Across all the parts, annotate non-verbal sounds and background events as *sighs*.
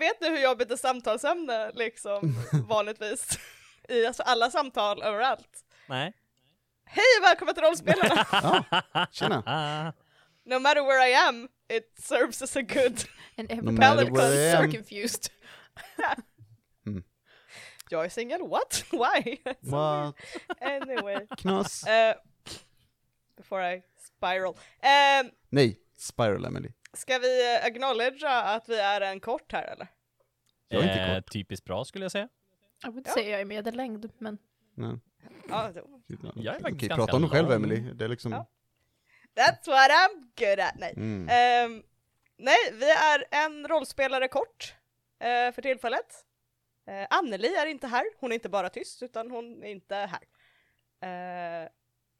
vet ni hur jobbigt ett samtalsämne liksom *laughs* vanligtvis? I alltså alla samtal överallt. Nej. Hej och välkomna till rollspelarna! *laughs* Ja, tjena. *laughs* no matter where I am, it serves as a good. And No everybody matter Palette where I is so am. confused. Jag är singel, what? Why? What? anyway. Knas? Uh, before I spiral. Um, Nej, Spiral Emily. Ska vi eh, acknowledgea att vi är en kort här eller? Jag är inte Eh, kort. typiskt bra skulle jag säga. Jag vill Ja. säga jag är medellängd, men Nej. Ja, då- Jag är faktiskt Okej, ganska prata om dig själv lång. Emily. Det är liksom... Ja. That's what I'm good at. Nej. Mm. Ehm, nej, vi är en rollspelare kort eh, för tillfället. Uh, Anneli är inte här, hon är inte bara tyst utan hon är inte här. Uh,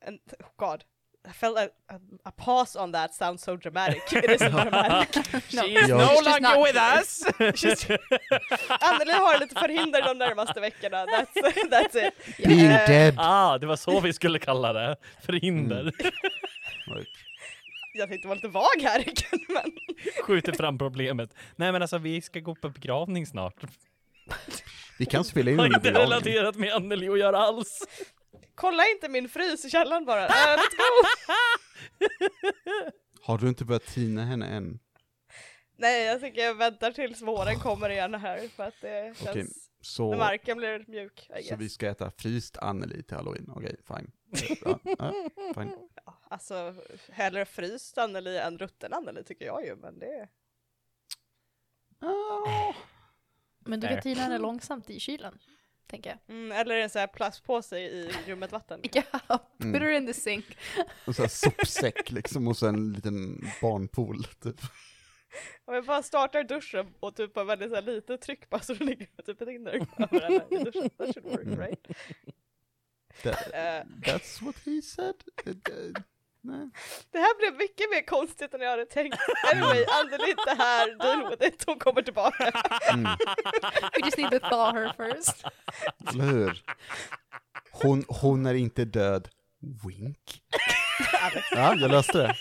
and, oh God, I felt a, a, a pause on that sounds so dramatic. It isn't *laughs* dramatic. no. She is Ja. no She's longer not- with us! *laughs* Anneli har lite förhinder de närmaste veckorna, that's, that's it. *laughs* Being Eh, dead. ah, det var så vi skulle kalla det. Förhinder. Right. Jag tänkte vara lite vag här, men Skjuter fram problemet. Nej men alltså vi ska gå på begravning snart. Vi kan spela in Har under inte begravningen. relaterat med Anneli att göra alls. Kolla inte min frys i källaren bara. Uh, *laughs* let's go! *laughs* Har du inte börjat tina henne än? Nej, jag tycker jag väntar tills våren kommer igen här för att det känns... När så, marken blir mjuk, så vi ska äta fryst Anneli till halloween? Okej, fine. *laughs* Ja, ja, fine. Alltså, hellre fryst Anneli än rutten Anneli tycker jag ju, men det... Ah, Men du kan tina henne långsamt i kylen, tänker jag. Mm, eller en sån här plastpåse i ljummet vatten. *laughs* Ja, put Mm. her in the sink. *laughs* och så här sopsäck liksom och så en liten barnpool typ. *laughs* Om jag bara startar duschen och typ har väldigt så här lite tryck bara så det ligger typ ett inner över henne i duschen. That should work, right? That, Eh, that's what he said. Nej. det här blev mycket mer konstigt än jag hade tänkt. Anyway, *laughs* Anneli är inte här, deal with it, hon kommer tillbaka. Mm, *laughs* We just need to thaw her first. eller hur? Hon, hon är inte död. Wink. *laughs* Alex, Ja, jag löste det.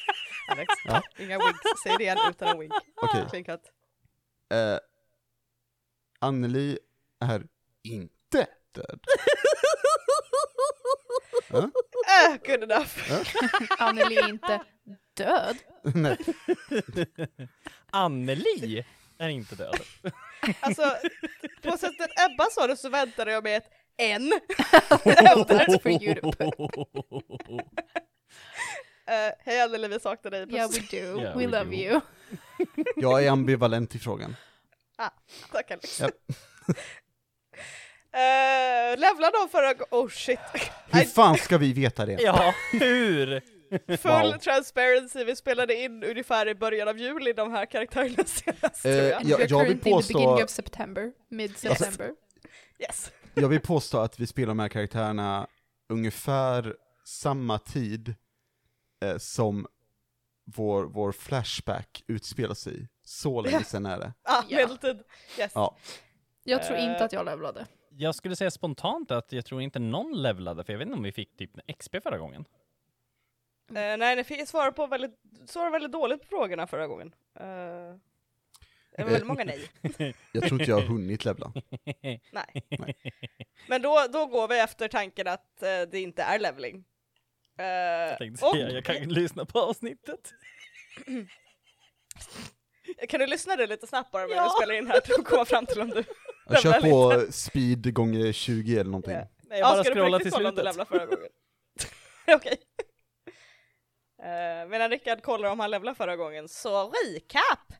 Alex. Ja. Inga winks, säg det igen utan en wink. Okej. Cut. Uh, Anneli är inte död. Ja, Eh, good enough. *laughs* Anneli är inte död. *laughs* nej. *laughs* Anneli är inte död. Alltså, på sättet Ebba sa det så väntade jag mig ett en. That's for you to put. Uh, Hej Anneli, vi saknar dig. Yeah, we do. Yeah, we we love do. you. Jag är ambivalent i frågan. Tack Alex. Japp. Uh, levlade de förra gången? Oh shit. Hur fan ska vi veta det? Ja, hur? *laughs* Full Wow. transparency, vi spelade in ungefär i början av juli de här karaktärerna *laughs* senast tror Eh, jag. Jag vill currently in the beginning påstå- of September, mid-September. Yes. Jag vill påstå att vi spelar de här karaktärerna ungefär samma tid eh, som vår, vår Flashback utspelar sig i. Så länge *laughs* sedan är det. Ah, Ja. medeltid. Yes. Ja. Jag tror Eh. inte att jag levlade. Jag skulle säga spontant att jag tror inte någon levlade, för jag vet inte om vi fick typ XP förra gången. Eh, nej, ni fick svara på väldigt, svarade väldigt dåligt på frågorna förra gången. Uh, det var väldigt många nej. *laughs* Jag tror inte jag har hunnit levla. *laughs* nej. Nej. Men då, då går vi efter tanken att eh, det inte är leveling. Eh, Jag tänkte och, säga, jag kan lyssna på avsnittet. *clears throat* kan du lyssna det lite snabbt bara medan Ja. vi spelar in här för att komma fram till om du Jag kör på lite? speed gånger 20 eller någonting. Ja. Nej, jag bara ska du på scrolla riktigt till kolla om du slutet. förra *laughs* gången? Okej. Uh, medan Rickard kollar om han levlar förra gången, så recap!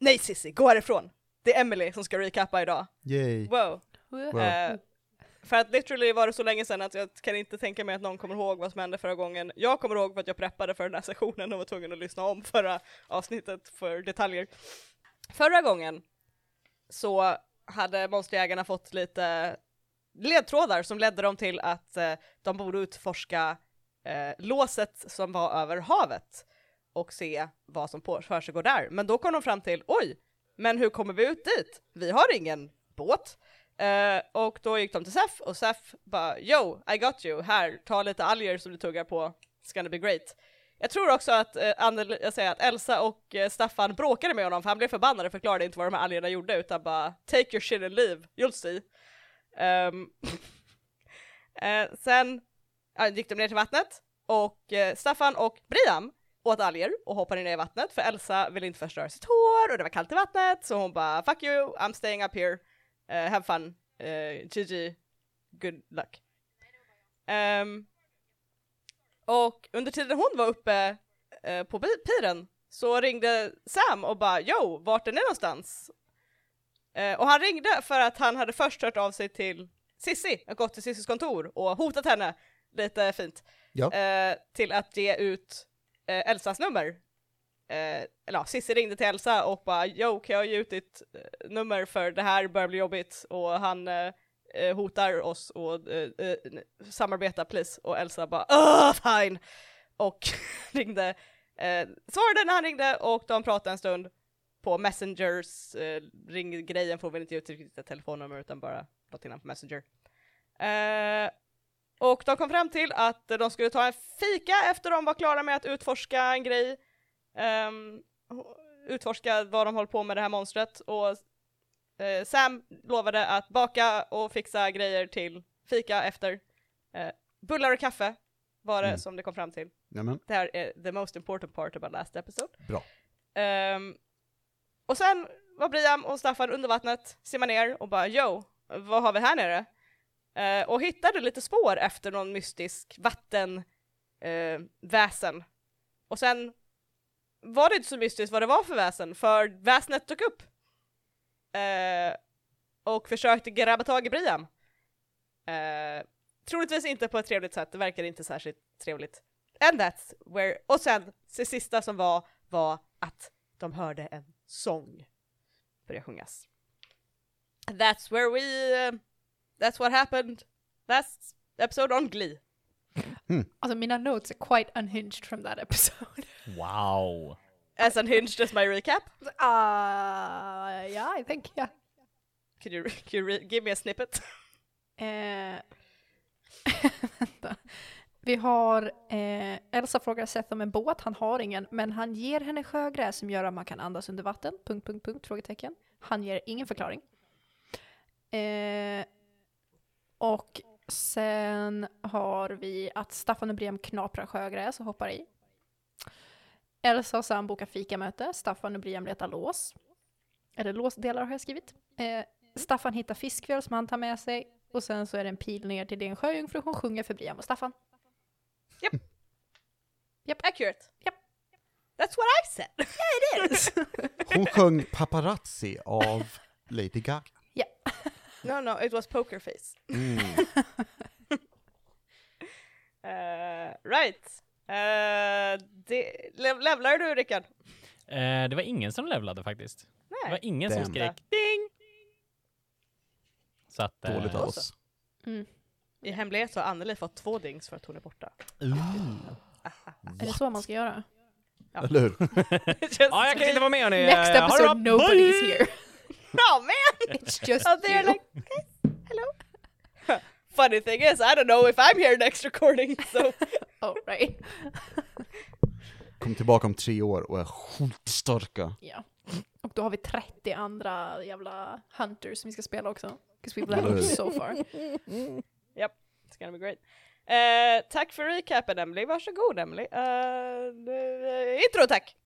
Nej Sissi, gå härifrån! Det är Emily som ska recappa idag. Yay. Wow. Wow. Eh, för att literally var det så länge sedan att jag kan inte tänka mig att någon kommer ihåg vad som hände förra gången. Jag kommer ihåg för att jag preppade för den här sessionen och var tvungen att lyssna om förra avsnittet för detaljer. Förra gången så hade monsterjägarna fått lite ledtrådar som ledde dem till att eh, de borde utforska eh, låset som var över havet och se vad som på- försiggår där. Men då kom de fram till, oj, men hur kommer vi ut dit? Vi har ingen båt. Eh, och då gick de till Sef och Sef bara, yo, I got you, här, ta lite alger som du tuggar på, it's gonna be great. Jag tror också att, eh, Annel, jag säger att Elsa och eh, Staffan bråkade med honom för han blev förbannad och förklarade inte vad de här algerna gjorde utan bara take your shit and leave, you'll see. Um, *laughs* eh, sen ja, gick de ner till vattnet och eh, Staffan och Briam åt alger och hoppade ner i vattnet för Elsa ville inte förstöra sitt hår och det var kallt i vattnet så hon bara fuck you, I'm staying up here, uh, have fun, eh, uh, GG, good luck. Um, och under tiden hon var uppe eh, på piren så ringde Sam och bara yo, vart är ni någonstans? Eh, och han ringde för att han hade först hört av sig till Sissi, och gått till Sissis kontor och hotat henne lite fint Ja. eh, till att ge ut eh, Elsas nummer. Eh, eller ja, Cissi ringde till Elsa och bara yo, kan jag ge ut ditt eh, nummer för det här börjar bli jobbigt och han eh, hotar oss och eh, eh, samarbeta please och Elsa bara Åh, fine! Och *laughs* ringde, eh, svarade när han ringde och de pratade en stund på Messengers eh, ringgrejen får väl inte ge ut ett telefonnummer utan bara något innan på Messenger. Eh, och de kom fram till att de skulle ta en fika efter de var klara med att utforska en grej. Um, utforska vad de håller på med det här monstret och eh, Sam lovade att baka och fixa grejer till fika efter. Eh, bullar och kaffe var det Mm. som det kom fram till. Nämen, Det här är the most important part about last episode. bra. Ehm, och sen var Briam och Staffan under vattnet, simmar ner och bara yo, vad har vi här nere? Eh, och hittade lite spår efter någon mystisk vattenväsen. Eh, väsen. och sen var det inte så mystiskt vad det var för väsen, för väsnet dök upp. Eh, och försökte grabba tag i Briam. Eh, troligtvis inte på ett trevligt sätt, det verkar inte särskilt trevligt. And that's where, och sen det sista som var, var att de hörde en sång börja sjungas. That's where we, uh, that's what happened last episode on Glee. Alltså mina notes are quite unhinged from that episode. Wow. As unhinged as my recap. Uh, yeah, I think, yeah. Could you, could you re- give me a snippet? Eh, *laughs* vänta. Vi har, eh, Elsa frågar Seth om en båt, han har ingen, men han ger henne sjögräs som gör att man kan andas under vatten, punkt, punkt, punkt, frågetecken. Han ger ingen förklaring. Eh, och sen har vi att Staffan och Briam knaprar sjögräs och hoppar i. Elsa och Sam bokar fikamöte, Staffan och Briam letar lås. Eller låsdelar har jag skrivit. Eh, Staffan hittar fiskmjöl som han tar med sig och sen så är det en pil ner till en sjöjungfru hon sjunger för Brian och Staffan. Accurate. Japp. That's what I said. *laughs* *laughs* Hon sjöng Paparazzi av Lady Gaga. no, no, it was poker face. Mm. Uh, *laughs* right. Uh, det, lev, levlar du Rickard? Eh, det var ingen som levlade faktiskt. Det var Nej. ingen som Damn. skrek ding! Så att... eh, Dåligt av oss. Mm. I hemlighet så har Anneli fått två dings för att hon är borta. Är det så man ska göra? Eller hur? *laughs* Ja, jag kan inte vara med hörni. Next Eh, episode nobody's here. *laughs* bra man! It's just Out there you. like. Funny thing is, I don't know if I'm here next recording, so *laughs* Oh, right. *laughs* Kom tillbaka om tre år och är skitstarka. Ja. Och då har vi 30 andra jävla hunters som vi ska spela också. Because we've leveled so far. *laughs* it's gonna be great. Eh, tack för recapen Emily, varsågod Emily. Uh, uh, intro tack!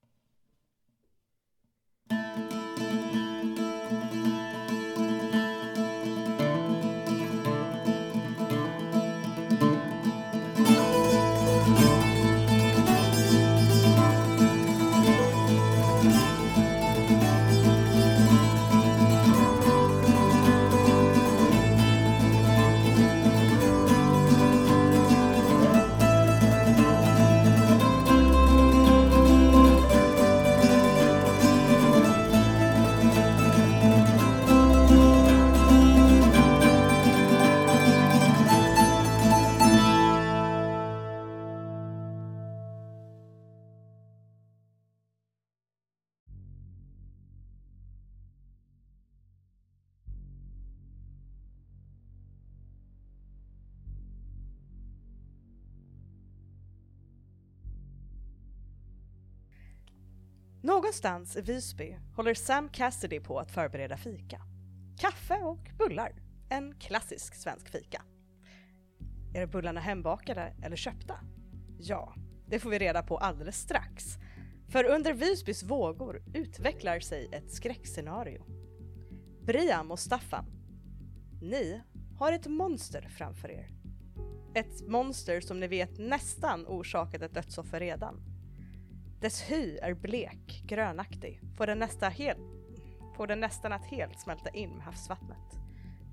Någonstans i Visby håller Sam Cassidy på att förbereda fika. Kaffe och bullar. En klassisk svensk fika. Är bullarna hembakade eller köpta? Ja, det får vi reda på alldeles strax. För under Visbys vågor utvecklar sig ett skräckscenario. Briam och Staffan, ni har ett monster framför er. Ett monster som ni vet nästan orsakat ett dödsoffer redan. Dess hy är blek, grönaktig, får den, nästa hel, får den nästan att helt smälta in med havsvattnet.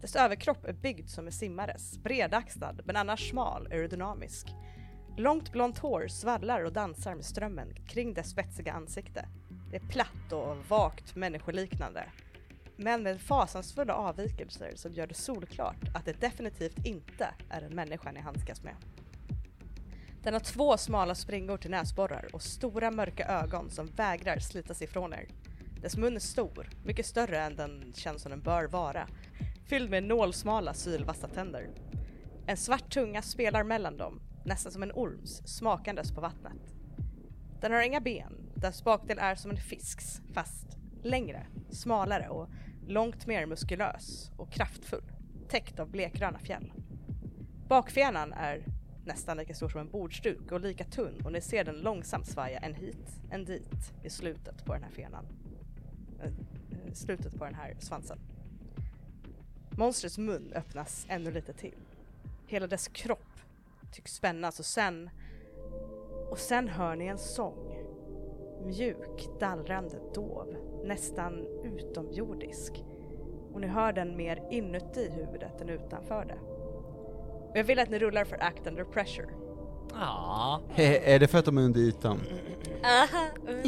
Dess överkropp är byggd som en simmares, bredaxlad men annars smal, aerodynamisk. Långt blont hår svallar och dansar med strömmen kring dess spetsiga ansikte. Det är platt och vagt människoliknande, men med fasansfulla avvikelser som gör det solklart att det definitivt inte är en människa ni handskas med. Den har två smala springor till näsborrar och stora mörka ögon som vägrar slitas ifrån er. Dess mun är stor, mycket större än den känns som den bör vara, fylld med nålsmala sylvassa tänder. En svart tunga spelar mellan dem, nästan som en orms, smakandes på vattnet. Den har inga ben, dess bakdel är som en fisks, fast längre, smalare och långt mer muskulös och kraftfull, täckt av blekgröna fjäll. Bakfenan är nästan lika stor som en bordsduk och lika tunn och ni ser den långsamt svaja en hit, en dit i slutet på den här fenan. Eh, eh, slutet på den här svansen. Monstrets mun öppnas ännu lite till. Hela dess kropp tycks spännas och sen... Och sen hör ni en sång. Mjuk, dallrande, dov, nästan utomjordisk. Och ni hör den mer inuti huvudet än utanför det. Jag vill att ni rullar för Act Under Pressure. Ja. He- är det för att de är under ytan? Aha,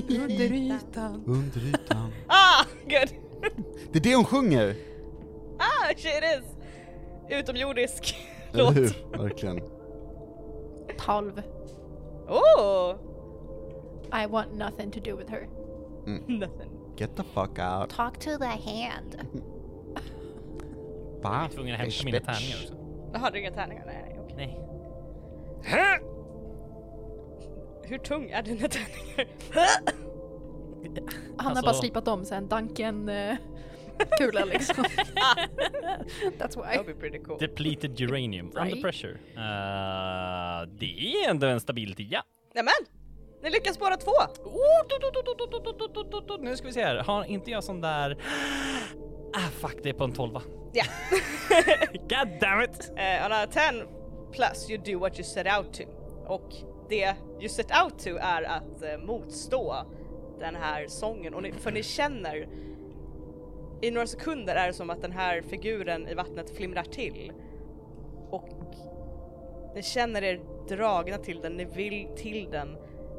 Under *laughs* ytan. Under ytan. Ah, good! Det är det hon sjunger! Ah, shit it is! Utomjordisk Eller låt. hur? Verkligen. 12. Oh! I want nothing to do with her. *laughs* Nothing. Get the fuck out. Talk to the hand. Jag Va? är tvungen att hämta mina tärningar också. Jaha, du har inga tärningar? Nej, nej, okej. Nej. Hur tung är dina tärningar? Han har Alltså- bara slipat om sen Duncan eh, kula liksom. That's That why. be pretty cool. Depleted uranium. Under Right. pressure. Uh, det är ändå en stabil tia. Nämen! Ni lyckas båda två! Oh, do, do, do, do, do, do, do, do. Nu ska vi se här. Har inte jag sån där... Ah fuck, det är på en tolva. Ja. *laughs* God damn it! Uh, on a 10 plus you do what you set out to. Och det you set out to är att eh, motstå den här sången. Och ni, för ni känner i några sekunder är det som att den här figuren i vattnet flimrar till. Och ni känner er dragna till den, ni vill till den,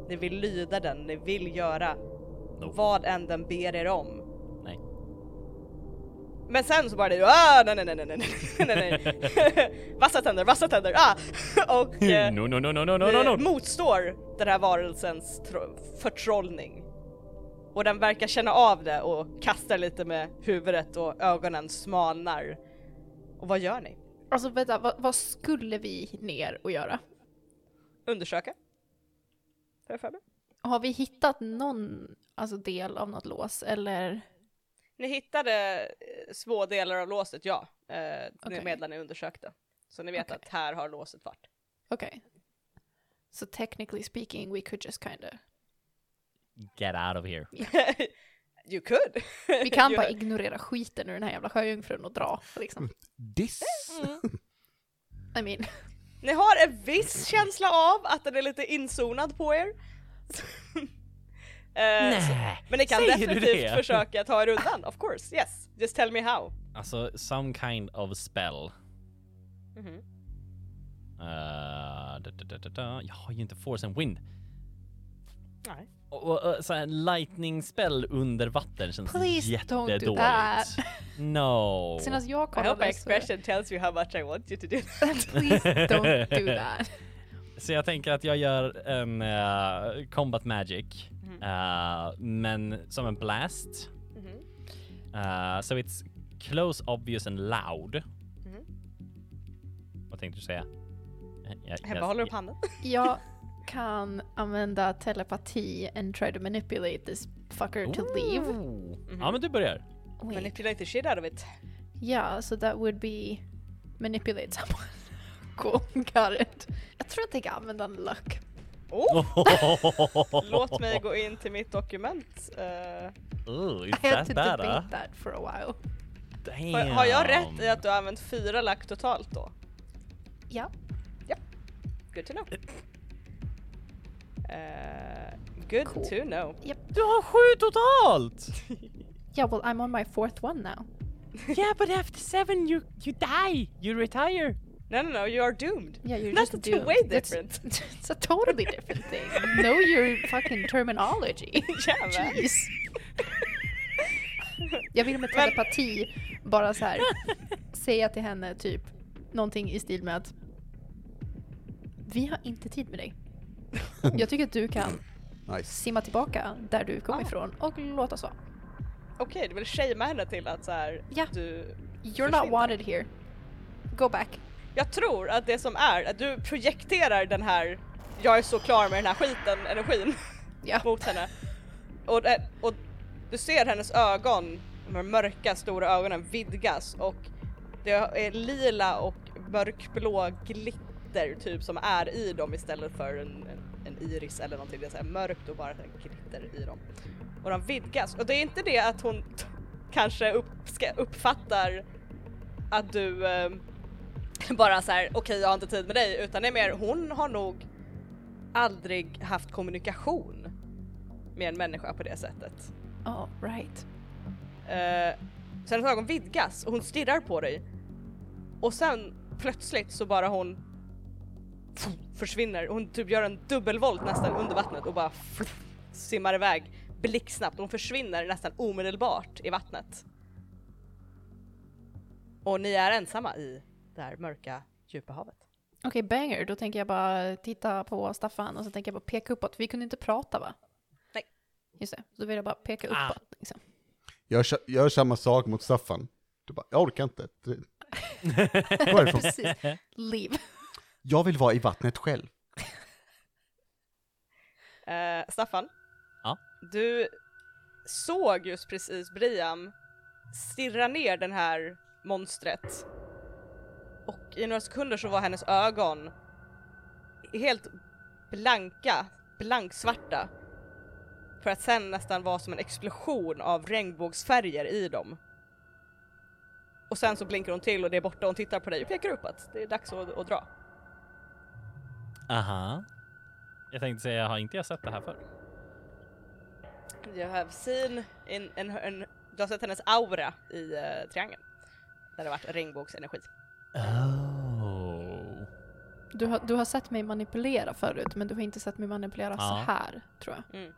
ni vill lyda den, ni vill göra Nope. vad än den ber er om. Men sen så bara det ah, nej nej nej nej nej nej nej *laughs* Vassa tänder, vassa tänder, ah! *laughs* och eh, no, no, no, no, no, no, no. no. motstår den här varelsens förtrollning. Och den verkar känna av det och kastar lite med huvudet och ögonen smalnar. Och vad gör ni? Alltså vänta, vad, vad skulle vi ner och göra? Undersöka. Har jag för mig. Har vi hittat någon alltså, del av något lås eller? Ni hittade eh, små delar av låset, ja. Eh, Okej. Medan ni undersökte. Så ni vet Okej. att här har låset varit. Okej. So technically speaking we could just kinda. Get out of here. *laughs* you could! Vi kan *laughs* bara ignorera skiten ur den här jävla sjöjungfrun och dra liksom. *laughs* Diss? I mean, Ni har en viss känsla av att den är lite inzonad på er. Eh, så- Men ni kan säger du definitivt det? försöka ta er undan, of course, yes. Just tell me how. Alltså, some kind of spell. Mhm. Uh, da, da, da, da, da. Jag har ju inte force and wind. Nej. Och, och, och så här lightning spell under vatten känns Please don't do jättedåligt. that. No. senast jag I hope my kollade så... expression tells you how much I want you to do. Please don't do that. *laughs* Så jag tänker att jag gör en eh, combat magic, Eh, men som en blast. Uh, so it's close, obvious and loud. Mhm. Vad tänkte du säga? Eh, Jag, Hebba håller upp handen. Jag kan använda telepati and try to manipulate this fucker to leave. Ooh. Ja men du börjar. Wait. Manipulate the shit out of it. Yeah, so that would be manipulate someone. *laughs* cool, got it. Jag tror att jag kan använda en luck. Oh, *laughs* låt mig gå in till mitt dokument. Eh, Ooh, is I had to bad? debate that for a while. har, har jag rätt i att du har använt fyra lack totalt då? Ja. Good to know. Eh, good Cool. to know. Du har sju totalt! *laughs* Yeah, well I'm on my fourth one now. yeah but after seven you, you die! You retire! No, no, no, you are doomed. Yeah, you're That's just two doomed. way That's- different. *laughs* it's a totally different thing. know your fucking terminology. *laughs* Jävlar. Jeez. *laughs* Jag vill med telepati bara så här säga till henne typ någonting i stil med att vi har inte tid med dig. Jag tycker att du kan Nice. simma tillbaka där du kom Ah. ifrån och låt oss vara. Okej, du vill shamea henne till att så här, Ja. du... You're not Försvinner. wanted here. Go back. Jag tror att det som är att du projekterar den här jag är så klar med den här skiten, energin *laughs* Ja. mot henne. Och, det- och du ser hennes ögon, de här mörka stora ögonen vidgas och det är lila och mörkblå glitter typ som är i dem istället för en, en, iris eller någonting. Det är så här mörkt och bara glitter i dem. Och de vidgas och det är inte det att hon kanske upp, uppfattar att du eh, *laughs* bara så här: okej jag har inte tid med dig utan det är mer hon har nog aldrig haft kommunikation med en människa på det sättet. Oh, right. Eh, så hennes ögon vidgas och hon stirrar på dig. Och sen plötsligt så bara hon försvinner. Hon typ gör en dubbelvolt nästan under vattnet och bara simmar iväg blixtsnabbt. Hon försvinner nästan omedelbart i vattnet. Och ni är ensamma i det här mörka djupa havet. Okej, banger. Då tänker jag bara titta på Staffan och så tänker jag bara peka uppåt. Vi kunde inte prata va? Nej. Just det, då vill jag bara peka Ah. uppåt. Liksom. Gör, gör samma sak mot Staffan. Du bara, jag orkar inte. *laughs* Precis. Leave. Jag vill vara i vattnet själv. Eh, Staffan? Ja? Du såg just precis Briam stirra ner den här monstret. Och i några sekunder så var hennes ögon helt blanka, blanksvarta. För att sen nästan vara som en explosion av regnbågsfärger i dem. Och sen så blinkar hon till och det är borta och hon tittar på dig och pekar upp att det är dags att, att dra. Aha. Jag tänkte säga, har inte jag sett det här förr? You have seen in, du har sett hennes aura i uh, triangeln. Där det varit regnbågsenergi. Oh. Du har, du har sett mig manipulera förut, men du har inte sett mig manipulera Ja. så här, tror jag. Mm.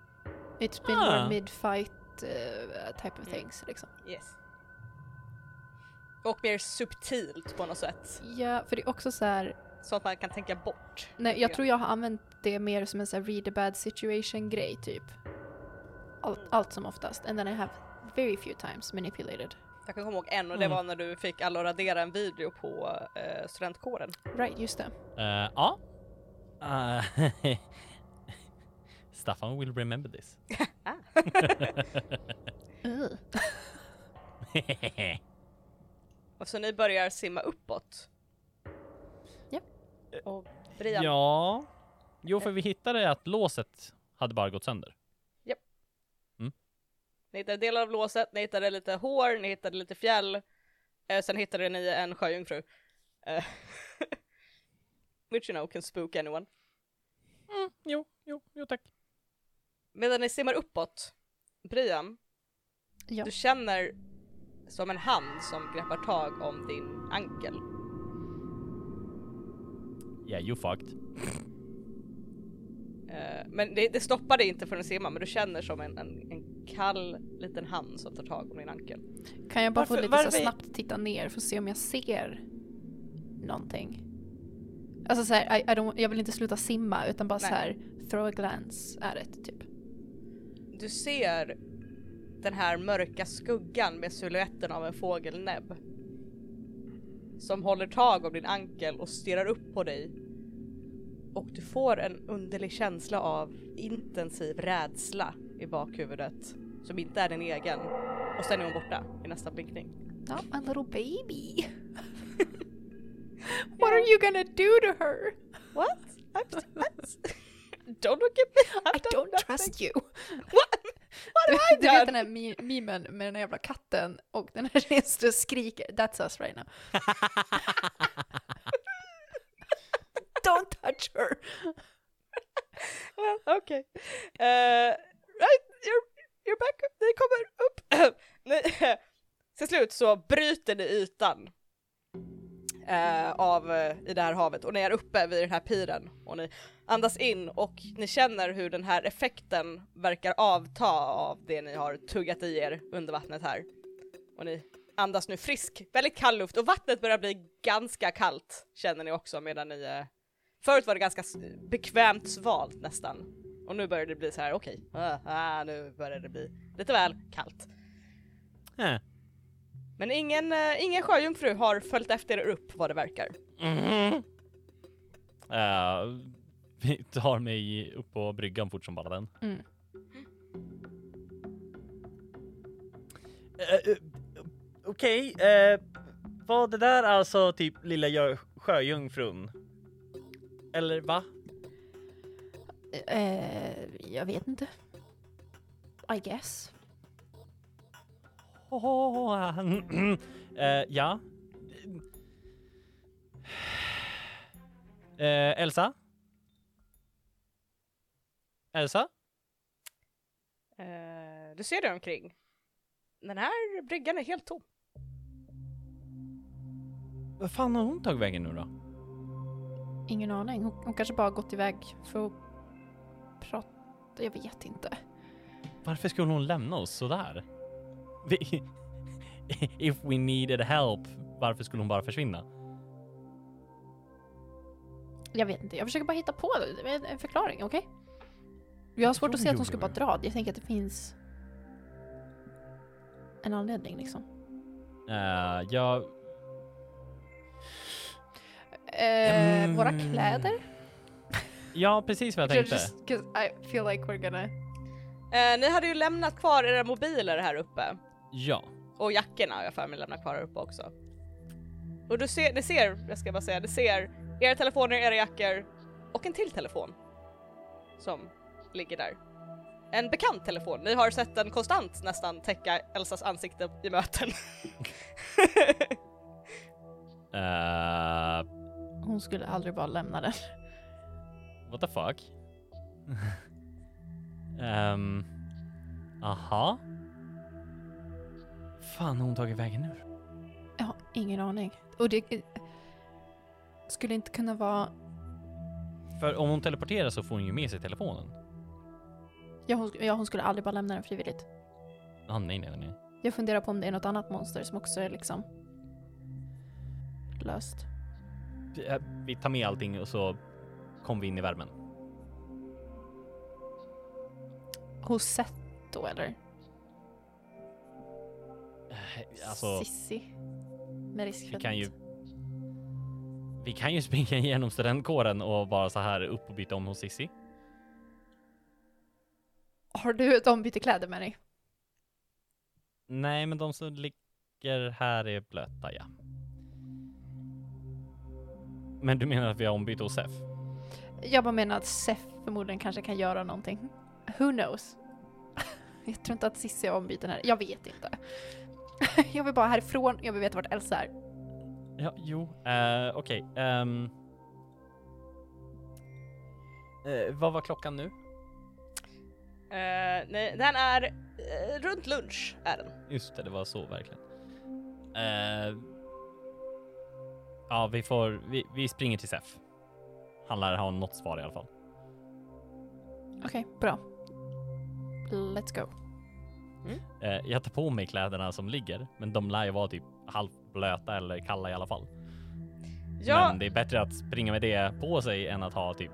It's been Ah. more mid-fight uh, type of Mm. things, liksom. Yes. Och mer subtilt på något sätt. Ja, för det är också så här, Så att man kan tänka bort. nej, jag tror jag har använt det mer som en så här read a bad situation-grej, typ. Allt, allt som oftast. And then I have very few times manipulated. Jag kan komma ihåg en och det Mm. var när du fick alla att radera en video på uh, studentkåren. Right, just det. Eh, ja. Eh, *laughs* Staffan will remember this. *laughs* *laughs* Och så ni börjar simma uppåt. Ja. Och Brian, ja. Jo, för vi hittade att låset hade bara gått sönder. Ni hittade delar av låset, ni hittade lite hår, ni hittade lite fjäll. Eh, sen hittade ni en sjöjungfru. Eh, *laughs* which you know can spook anyone. Mm, jo, jo, jo tack. Medan ni simmar uppåt, Brian, Ja. du känner som en hand som greppar tag om din ankel. Yeah, you fucked. Eh, men det, det stoppar dig inte från att simma, men du känner som en, en, en kall liten hand som tar tag om din ankel. Kan jag bara få Varför- lite så varför- snabbt titta ner för att se om jag ser någonting? Alltså så här, I, I don't, jag vill inte sluta simma utan bara Nej. så här throw a glance at it typ. Du ser den här mörka skuggan med siluetten av en fågelnäbb. Som håller tag om din ankel och stirrar upp på dig. Och du får en underlig känsla av intensiv rädsla i bakhuvudet. som inte är din egen. Och sen är hon borta i nästa blinkning. Not my little baby. *laughs* What are you gonna do to her? What? I'm, what? *laughs* Don't look at me! I've I done don't nothing. trust you. *laughs* What? What have I du vet den done? här memen med den här jävla katten och den här och skriker. That's us right now. don't touch her. Well, okay. Uh, right, you're, you're back. Ni kommer upp. *clears throat* Ni, *clears throat* till slut så bryter ni ytan eh, av, eh, i det här havet och ni är uppe vid den här piren och ni andas in och ni känner hur den här effekten verkar avta av det ni har tuggat i er under vattnet här. Och ni andas nu frisk, väldigt kall luft och vattnet börjar bli ganska kallt känner ni också medan ni eh, Förut var det ganska bekvämt svalt nästan. Och nu börjar det bli så här: okej, ah, ah, nu börjar det bli lite väl kallt. Eh. Men ingen, eh, ingen sjöjungfru har följt efter er upp vad det verkar. Mhm. Eh, vi tar mig upp på bryggan fort som bara den. Mm. Eh, Okej, eh, var det där alltså typ lilla jö- sjöjungfrun? Eller va? Eh, jag vet inte. I guess. Oh, eh, ja. Eh, Elsa? Elsa? Eh, du ser dig omkring. Den här bryggan är helt tom. Vad fan har hon tagit vägen nu då? Ingen aning. Hon, hon kanske bara gått iväg för att prata. Jag vet inte. Varför skulle hon lämna oss sådär? Vi, *laughs* if we needed help, varför skulle hon bara försvinna? Jag vet inte. Jag försöker bara hitta på en, förklaring, okej? Jag har svårt att se att hon skulle bara dra. Jag tänker att det finns en anledning liksom. Uh, jag... Eh, Mm. Våra kläder? Ja, precis vad jag tänkte. Just I feel like we're gonna... Eh, ni hade ju lämnat kvar era mobiler här uppe. Ja. Och jackorna har jag för mig lämnat kvar här uppe också. Och du ser, ni ser, jag ska bara säga, ni ser era telefoner, era jackor och en till telefon. Som ligger där. En bekant telefon, ni har sett den konstant nästan täcka Elsas ansikte i möten. Uh, *laughs* Hon skulle aldrig bara lämna den. What the fuck? um, aha. Fan har hon tagit vägen nu? Jag har ingen aning. Och det skulle inte kunna vara... För om hon teleporterar så får hon ju med sig telefonen. Ja hon, ja, hon skulle aldrig bara lämna den frivilligt. Ah, nej, nej, nej. Jag funderar på om det är något annat monster som också är liksom löst. Vi- eh, Vi tar med allting och så kommer vi in i värmen. Hos Seth då eller? Eh, Alltså, Sissi? Med risk för vi kan ju... Vi kan ju *laughs* springa igenom studentkåren och bara så här upp och byta om hos Sissi. Har du ett ombyte kläder med dig? Nej, men de som ligger här är blöta, ja. Men du menar att vi har ombyte hos Sef? Jag bara menar att Seth förmodligen kanske kan göra någonting. Who knows? *laughs* Jag tror inte att Sissi har ombyten här. Jag vet inte. *laughs* Jag vill bara härifrån, jag vill veta vart Elsa är. Ja, jo, uh, okej. ehm. Eh, vad var klockan nu? Eh, nej, den är eh, runt lunch är den. Just det, det var så verkligen. Eh, ja, vi får, vi, vi springer till Sef. Han lär ha något svar i alla fall. Okej, bra. Let's go. Eh, jag tar på mig kläderna som ligger, men de lär ju vara typ halvblöta eller kalla i alla fall. Ja, Men det är bättre att springa med det på sig än att ha typ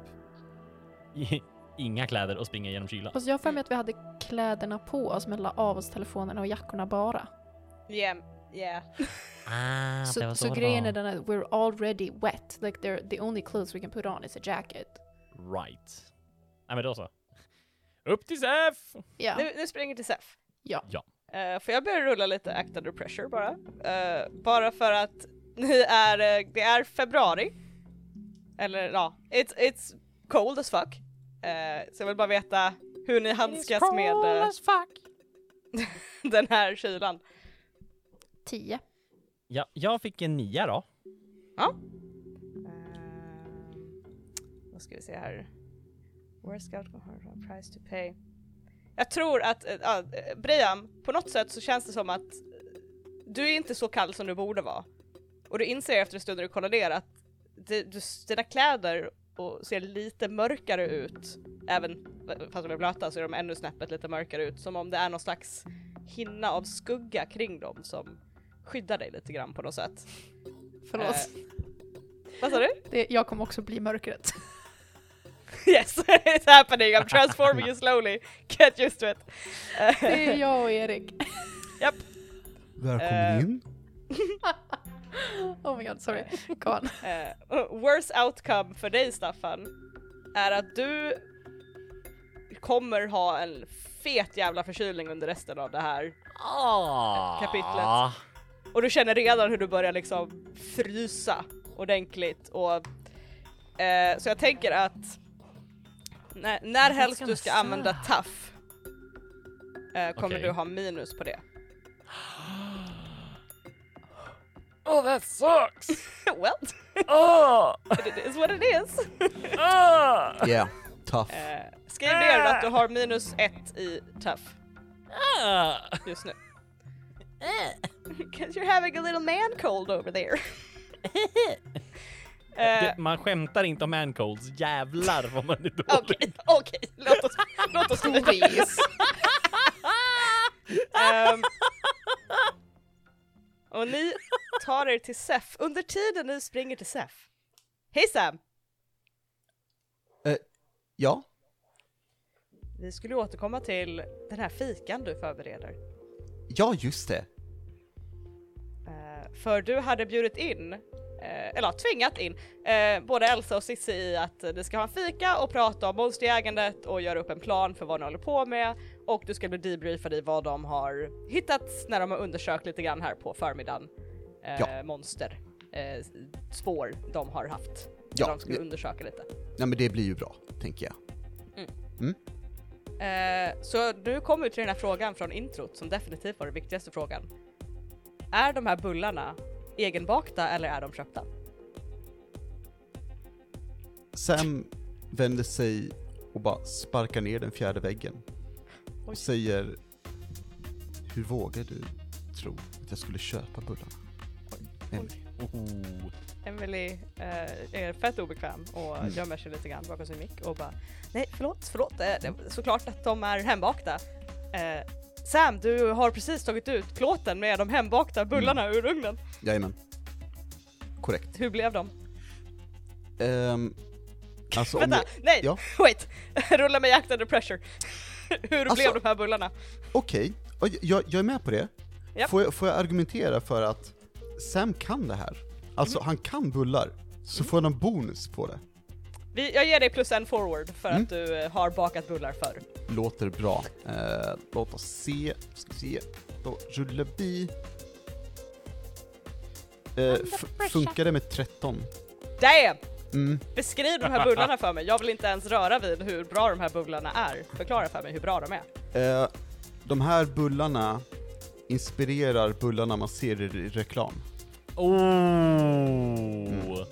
inga kläder och springa genom kylan. Fast jag har för mig att vi hade kläderna på oss men la av oss telefonerna och jackorna bara. yeah, yeah. Ah, *laughs* så så grejen är den att we're already wet. Like they're, the only clothes we can put on is a jacket. Right. Nej men då så. Upp till Sef! Ja. Nu, nu springer till Sef. Ja. Ja. Eh, får jag börja rulla lite Act Under Pressure bara? Eh, bara för att *laughs* ni är, eh, det är februari. Eller ja, it's, it's cold as fuck. Eh, så jag vill bara veta hur ni handskas med eh, *laughs* den här kylan. 10. Ja, jag fick en nia då. Ja. Eh, vad ska vi se här? Worst outcome price to pay. Jag tror att, äh, äh, Brian, på något sätt så känns det som att eh, du är inte så kall som du borde vara. Och du inser efter en stund när du kollar ner att det, du, dina kläder och ser lite mörkare ut, även fast de är blöta så är de ännu snäppet lite mörkare ut, som om det är någon slags hinna av skugga kring dem som skyddar dig lite grann på något sätt. Förlåt. Eh, Vad sa du? Det, jag kommer också bli mörkret. *laughs* Yes, it's happening. I'm transforming you slowly. Get used to it. Det är jag och Erik. *laughs* Välkommen Eh. in. *laughs* Oh my god, sorry. Go on. Uh, worst outcome för dig Staffan är att du kommer ha en fet jävla förkylning under resten av det här Ah. Kapitlet. Och du känner redan hur du börjar liksom frysa ordentligt och eh, så jag tänker att när, när helst du ska använda tough eh, kommer Okej. du ha minus på det. Oh that sucks! *laughs* well, Oh! *laughs* it is what it is. Ah! Yeah, tough. Eh, skriv ner att du har minus ett i tough Ah! just nu. *laughs* Cause you're having a little man cold over there. *laughs* Eh, Det, man skämtar inte om mancolds, jävlar vad man är dålig. Okej, okej, låt oss, låt oss. *laughs* Ehm, och ni tar er till Sef. Under tiden ni springer till Sef. Hej Sam! Ja, Vi skulle återkomma till den här fikan du förbereder. ja just det. För du hade bjudit in, eh, eller ja, tvingat in, eh, både Elsa och Cissi i att ni ska ha en fika och prata om monsterägandet och göra upp en plan för vad ni håller på med och du ska bli debriefad i vad de har hittat när de har undersökt lite grann här på förmiddagen. Eh, Ja. Monster, eh, spår de har haft. Ja, de skulle det- undersöka lite. Nej men det blir ju bra, tänker jag. Eh, så nu kommer vi till den här frågan från introt som definitivt var den viktigaste frågan. Är de här bullarna egenbakta eller är de köpta? Sam vänder sig och bara sparkar ner den fjärde väggen. Oj. Och säger Hur vågar du tro att jag skulle köpa bullarna? Emily. Oh. Emily eh, är fett obekväm och Mm. gömmer sig lite grann bakom sin mick och bara Nej förlåt, förlåt, eh, såklart att de är hembakta. Eh, Sam, du har precis tagit ut plåten med de hembakta bullarna ur ugnen. Jajamän. Korrekt. Hur blev de? Ehm, alltså Vänta, jag, nej! Ja. Wait! *laughs* Rulla med Act Under Pressure. *laughs* Hur Alltså- blev de här bullarna? Okej, Och jag, jag är med på det. Japp. Får, jag, får jag argumentera för att Sam kan det här? Alltså Mm. han kan bullar, så får han en bonus på det. Vi, jag ger dig plus en forward för Mm. att du eh, har bakat bullar förr. Låter bra. Eh, låt oss se, ska se. Då rullar vi. Eh, funkar det med 13? Damn! Mm. Beskriv de här bullarna för mig. Jag vill inte ens röra vid hur bra de här bullarna är. Förklara för mig hur bra de är. Eh, de här bullarna inspirerar bullarna man ser i re- reklam. Oh.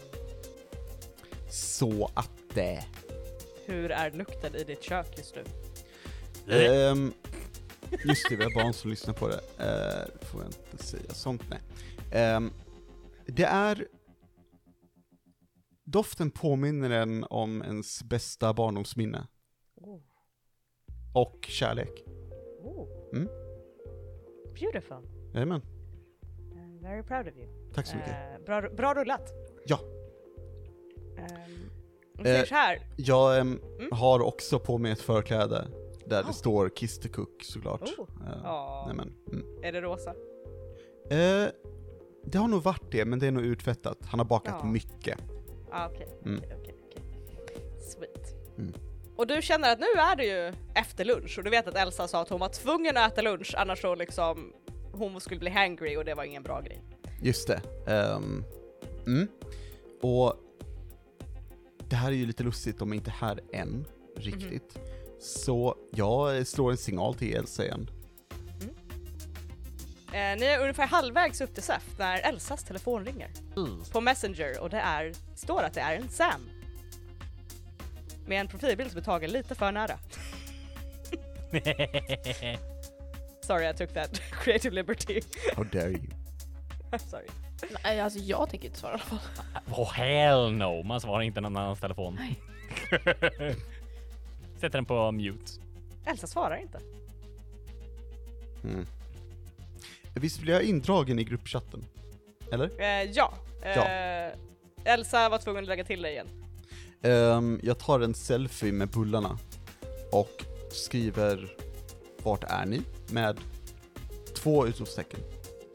Så att det... Hur är lukten i ditt kök just nu? Ehm, just det, vi har barn som lyssnar på det. Uh, får jag inte säga sånt, nej. Ehm, det är... Doften påminner en om ens bästa barndomsminne. Oh. Och kärlek. Oh. Mm. Beautiful. Jajamän, I'm very proud of you. tack så mycket. Eh, bra, bra rullat. Ja. Um, säger Eh, så här. Jag ehm, Mm. har också på mig ett förkläde där Ah. det står Kiss the Cook såklart. Oh. Eh, Ja. nej, men, mm. Är det rosa? Eh, det har nog varit det, men det är nog urtvättat. Han har bakat Ja. mycket. Ah, okej. Mm. okej, okej, okej. Sweet. Mm. Och du känner att nu är det ju efter lunch och du vet att Elsa sa att hon var tvungen att äta lunch annars så liksom hon skulle bli hangry och det var ingen bra grej. Just det. Ehm, mm. Och det här är ju lite lustigt, de är inte här än, riktigt. Så jag slår en signal till Elsa igen. Eh, ni är ungefär halvvägs upp till SEF när Elsas telefon ringer på Messenger och det är, står att det är en Sam. Med en profilbild som är tagen lite för nära. *laughs* Sorry I took that *laughs* creative liberty. How dare you? *laughs* Sorry. Nej, alltså jag tänker inte svara i alla fall. Oh hell no, man svarar inte någon annans telefon. Nej. *laughs* Sätter den på mute. Elsa svarar inte. Mm. Visst blir jag indragen i gruppchatten? Eller? Eh, ja. Eh, Elsa var tvungen att lägga till dig igen. Ehm, jag tar en selfie med bullarna och skriver Vart är ni? Med två utropstecken.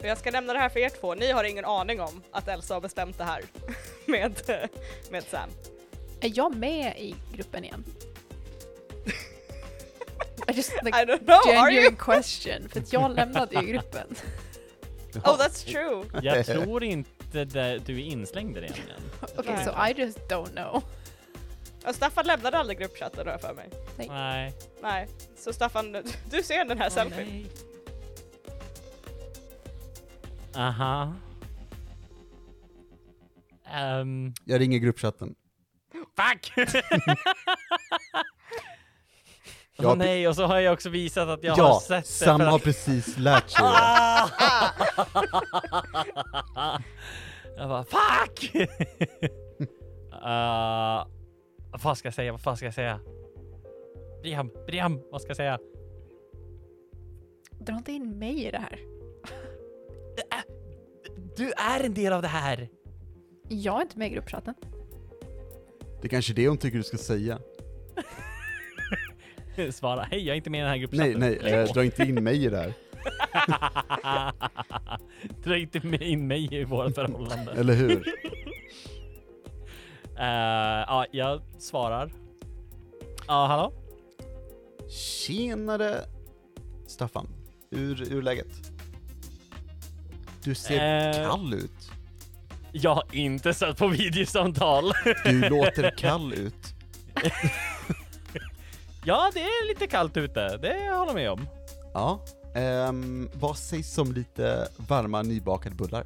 Och jag ska nämna det här för er två, ni har ingen aning om att Elsa har bestämt det här *laughs* med, med Sam. Är jag med i gruppen igen? I just *laughs* I like don't know, are you? genuine question, för att jag lämnade ju gruppen. *laughs* Oh that's true! Jag tror inte det, du är inslängd i det än. Okej, Nej. so I just don't know. Och Staffan lämnade aldrig gruppchatten har jag för mig. Nej. Nej, så Staffan, du ser den här selfien. Nej. Aha. Ehm, Jag ringer gruppchatten. fuck! *laughs* Åh Ja, nej, och så har jag också visat att jag har ja, sett det. Sam för har att- precis lärt sig det. *laughs* jag bara fuck! uh, *laughs* vad fan ska jag säga? Vad fan ska jag säga? Briam, Briam, vad ska jag säga? Dra inte in mig i det här. Du är en del av det här! Jag är inte med i gruppchatten. Det är kanske är det hon tycker du ska säga. *laughs* Svara, hej jag är inte med i den här gruppchatten. Nej, nej, eh, dra inte in mig i det här. *laughs* Dra inte med in mig i vårt förhållande. Eller hur? *laughs* Eh, ja, jag svarar. Ja, hallå? Tjenare Staffan, hur, hur är läget? Du ser Eh. kall ut. Jag har inte sett på videosamtal. Du *laughs* låter kall ut. *laughs* ja, det är lite kallt ute. Det håller jag med om. Ja. Um, vad sägs om lite varma nybakade bullar?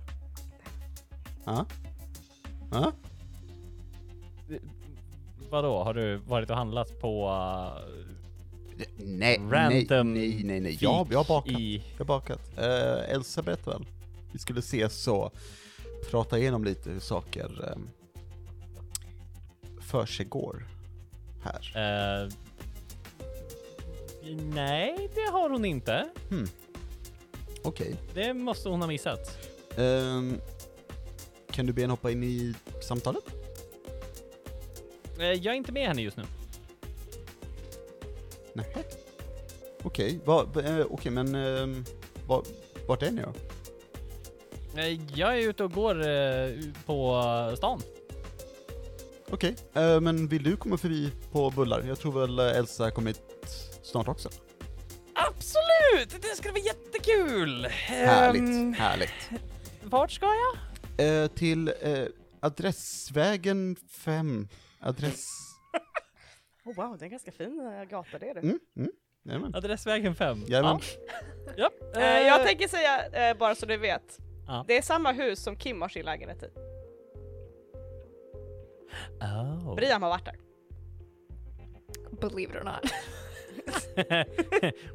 Ja? Ja? Vadå, har du varit och handlat på Nej, Random nej, nej, nej, nej. Jag, jag har bakat. i... Jag har bakat. Eh, Elsa berättade väl? Vi skulle ses och prata igenom lite hur saker um, för sig går här. eh, nej, det har hon inte. Okej. Det måste hon ha missat. Ehm, kan du be henne hoppa in i samtalet? Eh, jag är inte med henne just nu. Nej. Okej, vad, eh, okej men um, vad, vart är ni då? Jag är ute och går eh, på stan. Okej, eh, men vill du komma förbi på bullar? Jag tror väl eh, Elsa kommer hit snart också. Absolut! Det ska bli jättekul! Härligt, Ehm, härligt. vart ska jag? Eh, till eh, Adressvägen 5. Adress... *laughs* Oh, wow, det är en ganska fin gata det är det. Mm, mm, jajamän. Adressvägen 5. Jajamän. Ja. Eh, jag tänker säga, bara så du vet, Ja. det är samma hus som Kim har sin lägenhet i. Oh. Brian har varit där. Believe it or not. *laughs*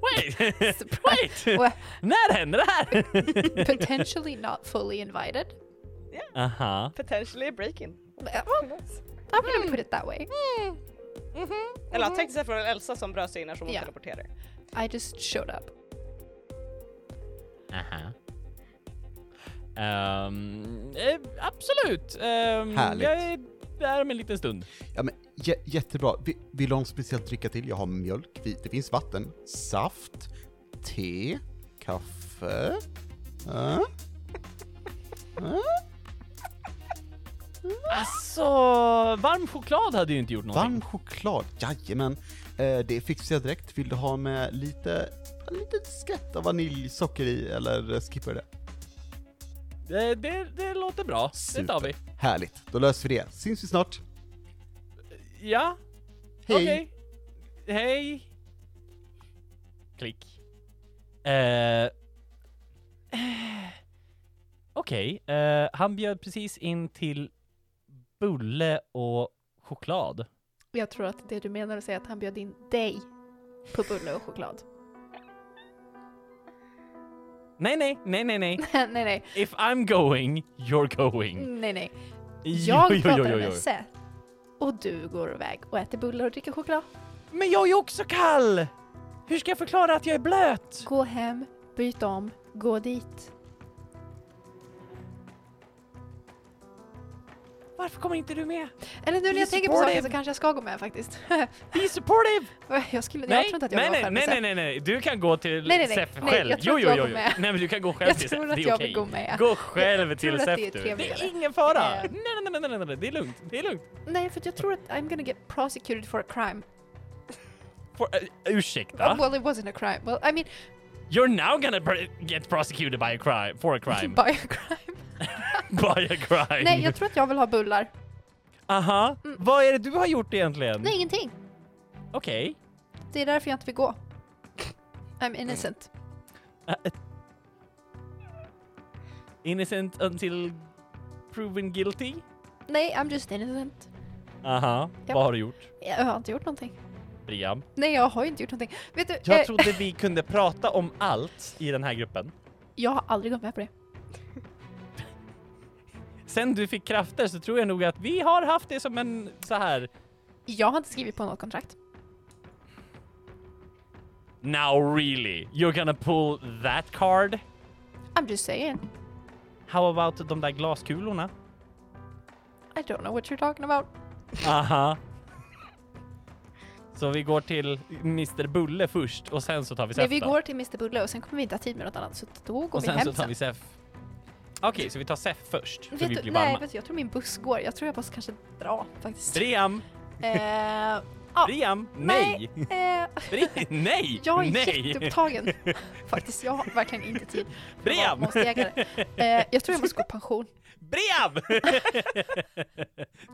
Wait! *laughs* Wait! När hände det här? *laughs* potentially not fully invited. Aha. Potentially a break-in. Well, I'm gonna put it that way. Eller jag tänkte säga från Elsa som bröt sig in här som hon Ja. teleporterar. I just showed up. Aha. Ehm, eh, absolut. Um, Härligt. Jag är där om en liten stund. Ja, men, jä- jättebra. Vi- Vill ha något speciellt dricka till? Jag har mjölk, det finns vatten, saft, te, kaffe. Ja. Ja. Alltså, varm choklad hade ju inte gjort någonting. Varm choklad, jajamän. Eh, det fixar jag direkt. Vill du ha med lite, en liten skvätt av vaniljsocker i, eller skippar du det? Det, det, det låter bra. Det tar vi. Härligt, då löser vi det. Syns vi snart. Ja, Hej! okej. Hej. Klick. Eh, Okej, eh, han bjöd precis in till bulle och choklad. Jag tror att det du menar att säga att han bjöd in dig på bulle och choklad. Nej, nej, nej, nej, *laughs* nej. nej, nej. If I'm going, you're going. Nej, nej. Jag jo, jo, pratar jo, med jo. Seth. Och du går iväg och äter bullar och dricker choklad. Men jag är ju också kall! Hur ska jag förklara att jag är blöt? Gå hem, byt om, gå dit. Varför kommer inte du med? Eller nu när jag tänker på saken så kanske jag ska gå med faktiskt. Be supportive! *laughs* jag skulle, jag Nej, tror inte att jag nej, nej, nej, nej, nej, nej, du kan gå till Nej, nej, nej. Sef Nej, själv. jag tror jo, jo, jag jo, jo. Nej, men du kan gå själv Jag till tror Sef. att Det är jag okej. vill gå själv Jag till tror att Sef det är. Det är ingen fara. Nej, nej, nej, nej, nej, nej, det är lugnt. Det är lugnt. Nej, för jag tror att I'm gonna get prosecuted for a crime. For, uh, ursäkta? Well, it wasn't a crime. Well, I mean, You're now gonna pr- get prosecuted by a crime, for a *laughs* crime. by a crime. *laughs* by a crime. Nej, jag tror att jag vill ha bullar. Aha. Mm. Vad är det du har gjort egentligen? Nej, ingenting. Okej. Det är därför jag inte vill gå. I'm innocent. Uh, uh, innocent until proven guilty? Nej, I'm just innocent. Aha. Japp. Vad har du gjort? Jag har inte gjort någonting. Brian? Nej, jag har inte gjort någonting. Vet du, Jag eh, trodde vi *laughs* kunde prata om allt i den här gruppen. jag har aldrig gått med på det. Sen du fick krafter så tror jag nog att vi har haft det som en så här. Jag har inte skrivit på något kontrakt. Now really? You're gonna pull that card? I'm just saying. How about de där glaskulorna? I don't know what you're talking about. Aha. Så vi går till Mr Bulle först och sen så tar vi Nej, Sef vi då. går till Mr Bulle och sen kommer vi inte ha tid med något annat så då går och vi sen hem så tar sen. vi Sef. Okej, så vi tar Sef först. Vet vi du, blir nej, varma. vet du, jag tror min buss går. Jag tror jag måste kanske dra faktiskt. Briam! Eh, ja, Briam! Nej. Nej! eh, Bri- nej! *laughs* jag är nej! jätteupptagen. Faktiskt, jag har verkligen inte tid. för att vara Briam! målsjägare. Eh, jag tror jag måste gå i pension. Briam! *laughs*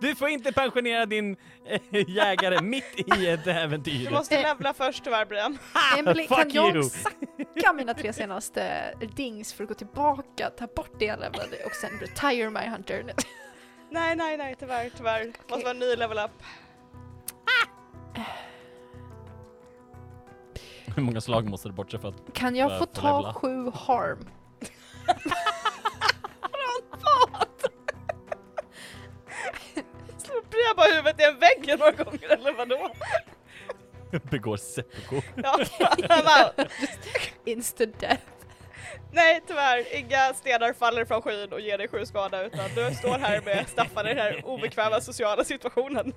Du får inte pensionera din eh, jägare mitt i ett äventyr. Du måste levla först tyvärr Brian. Emily, Fuck kan jag you. sacka mina tre senaste dings för att gå tillbaka, ta bort det jag lämnade och sen retire my hunter? *laughs* Nej, nej, nej, tyvärr, tyvärr. Måste vara en ny level up. Hur många slag måste du bort sig för att... Kan jag få ta levla. sju harm? *laughs* Slå Brian bara huvudet i en vägg några gånger eller vadå? Begår seppuku? Ja, han bara, Instant death. nej tyvärr, inga stenar faller från skyn och ger dig sju skada utan du står här med Staffan i den här obekväma sociala situationen.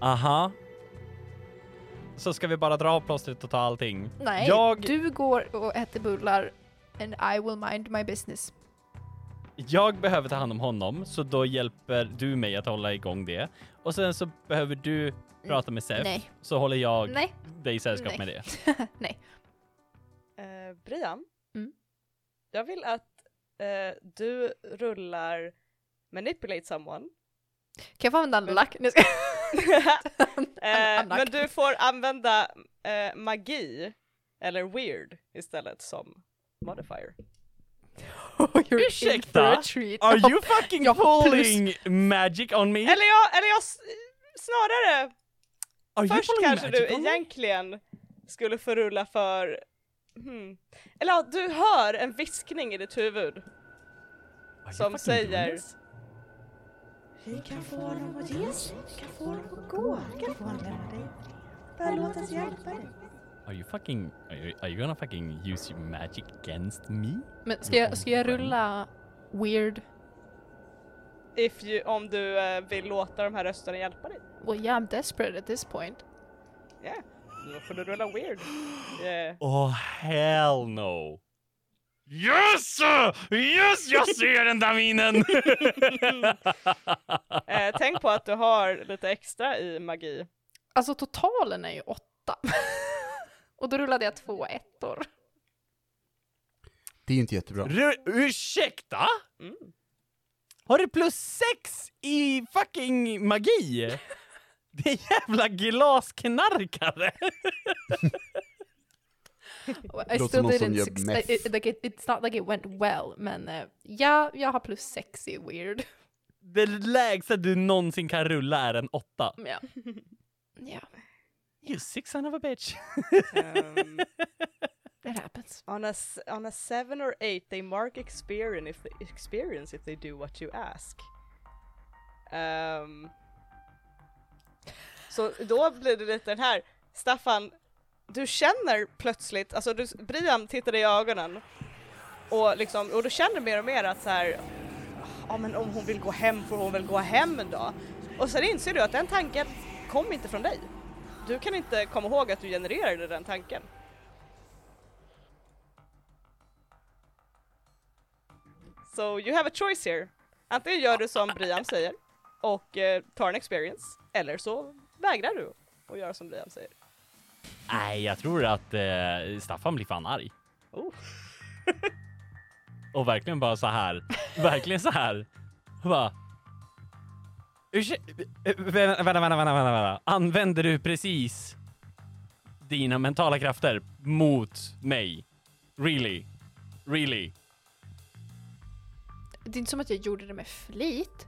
Aha. Så ska vi bara dra av plåstret och ta allting? Nej, Jag- du går och äter bullar and I will mind my business. Jag behöver ta hand om honom, så då hjälper du mig att hålla igång det. Och sen så behöver du prata med Sef, Nej, så håller jag nej, dig i sällskap Nej. med det. *laughs* nej. Eh, Brian, Mm. jag vill att eh, du rullar manipulate someone. Kan jag få använda luck? Nej, jag *laughs* Eh, not men du får använda eh, magi, eller weird istället som modifier. *laughs* You're Ursäkta? Are you fucking Jag har plus. pulling magic on me? Eller jag, eller jag snarare, Are först pulling kanske magic du on me? egentligen skulle få rulla för, hmm. eller ja, du hör en viskning i ditt huvud Are som säger doing? Vi kan få honom att ge sig, vi kan få honom att gå, vi kan få honom att lämna dig. Bara låt oss hjälpa dig. Are you fucking... Are you, are you gonna fucking use your magic against me? Men ska jag, ska jag rulla weird? if you, om du eh, vill låta de här rösterna hjälpa dig. Well yeah, I'm desperate at this point. Ja, då får du rulla weird. Eh, Oh hell no! Yes! Yes! Jag ser den där minen! *laughs* Eh, tänk på att du har lite extra i magi. Alltså totalen är ju åtta. *laughs* Och då rullade jag två ettor. Det är ju inte jättebra. Ru- ursäkta? Mm. Har du plus sex i fucking magi? *laughs* Det är jävla glasknarkare! *laughs* I Låter still didn't it, like it, it's not like it went well, men eh, ja, jag har plus sex i weird. Det lägsta du någonsin kan rulla är en åtta. Ja. *laughs* Ja, You sick son of a bitch. *laughs* Um, it happens. on, a, on a seven or eight they mark experience if they, experience if they do what you ask. Ehm, så då blir det lite den här, Staffan, du känner plötsligt, alltså du, Brian tittar dig i ögonen och liksom, och du känner mer och mer att så här, ja men om hon vill gå hem får hon väl gå hem då. Och sen inser du att den tanken kom inte från dig. Du kan inte komma ihåg att du genererade den tanken. So you have a choice here. Antingen gör du som Brian säger och eh, tar en experience, eller så vägrar du att göra som Brian säger. Nej, jag tror att eh, Staffan blir fan arg. Oh. Och verkligen bara så här. verkligen så här. Bara. Ursäkta, vänta, vänta, vänta, vänta, vänta. Använder du precis dina mentala krafter mot mig? Really? Really? Det är inte som att jag gjorde det med flit.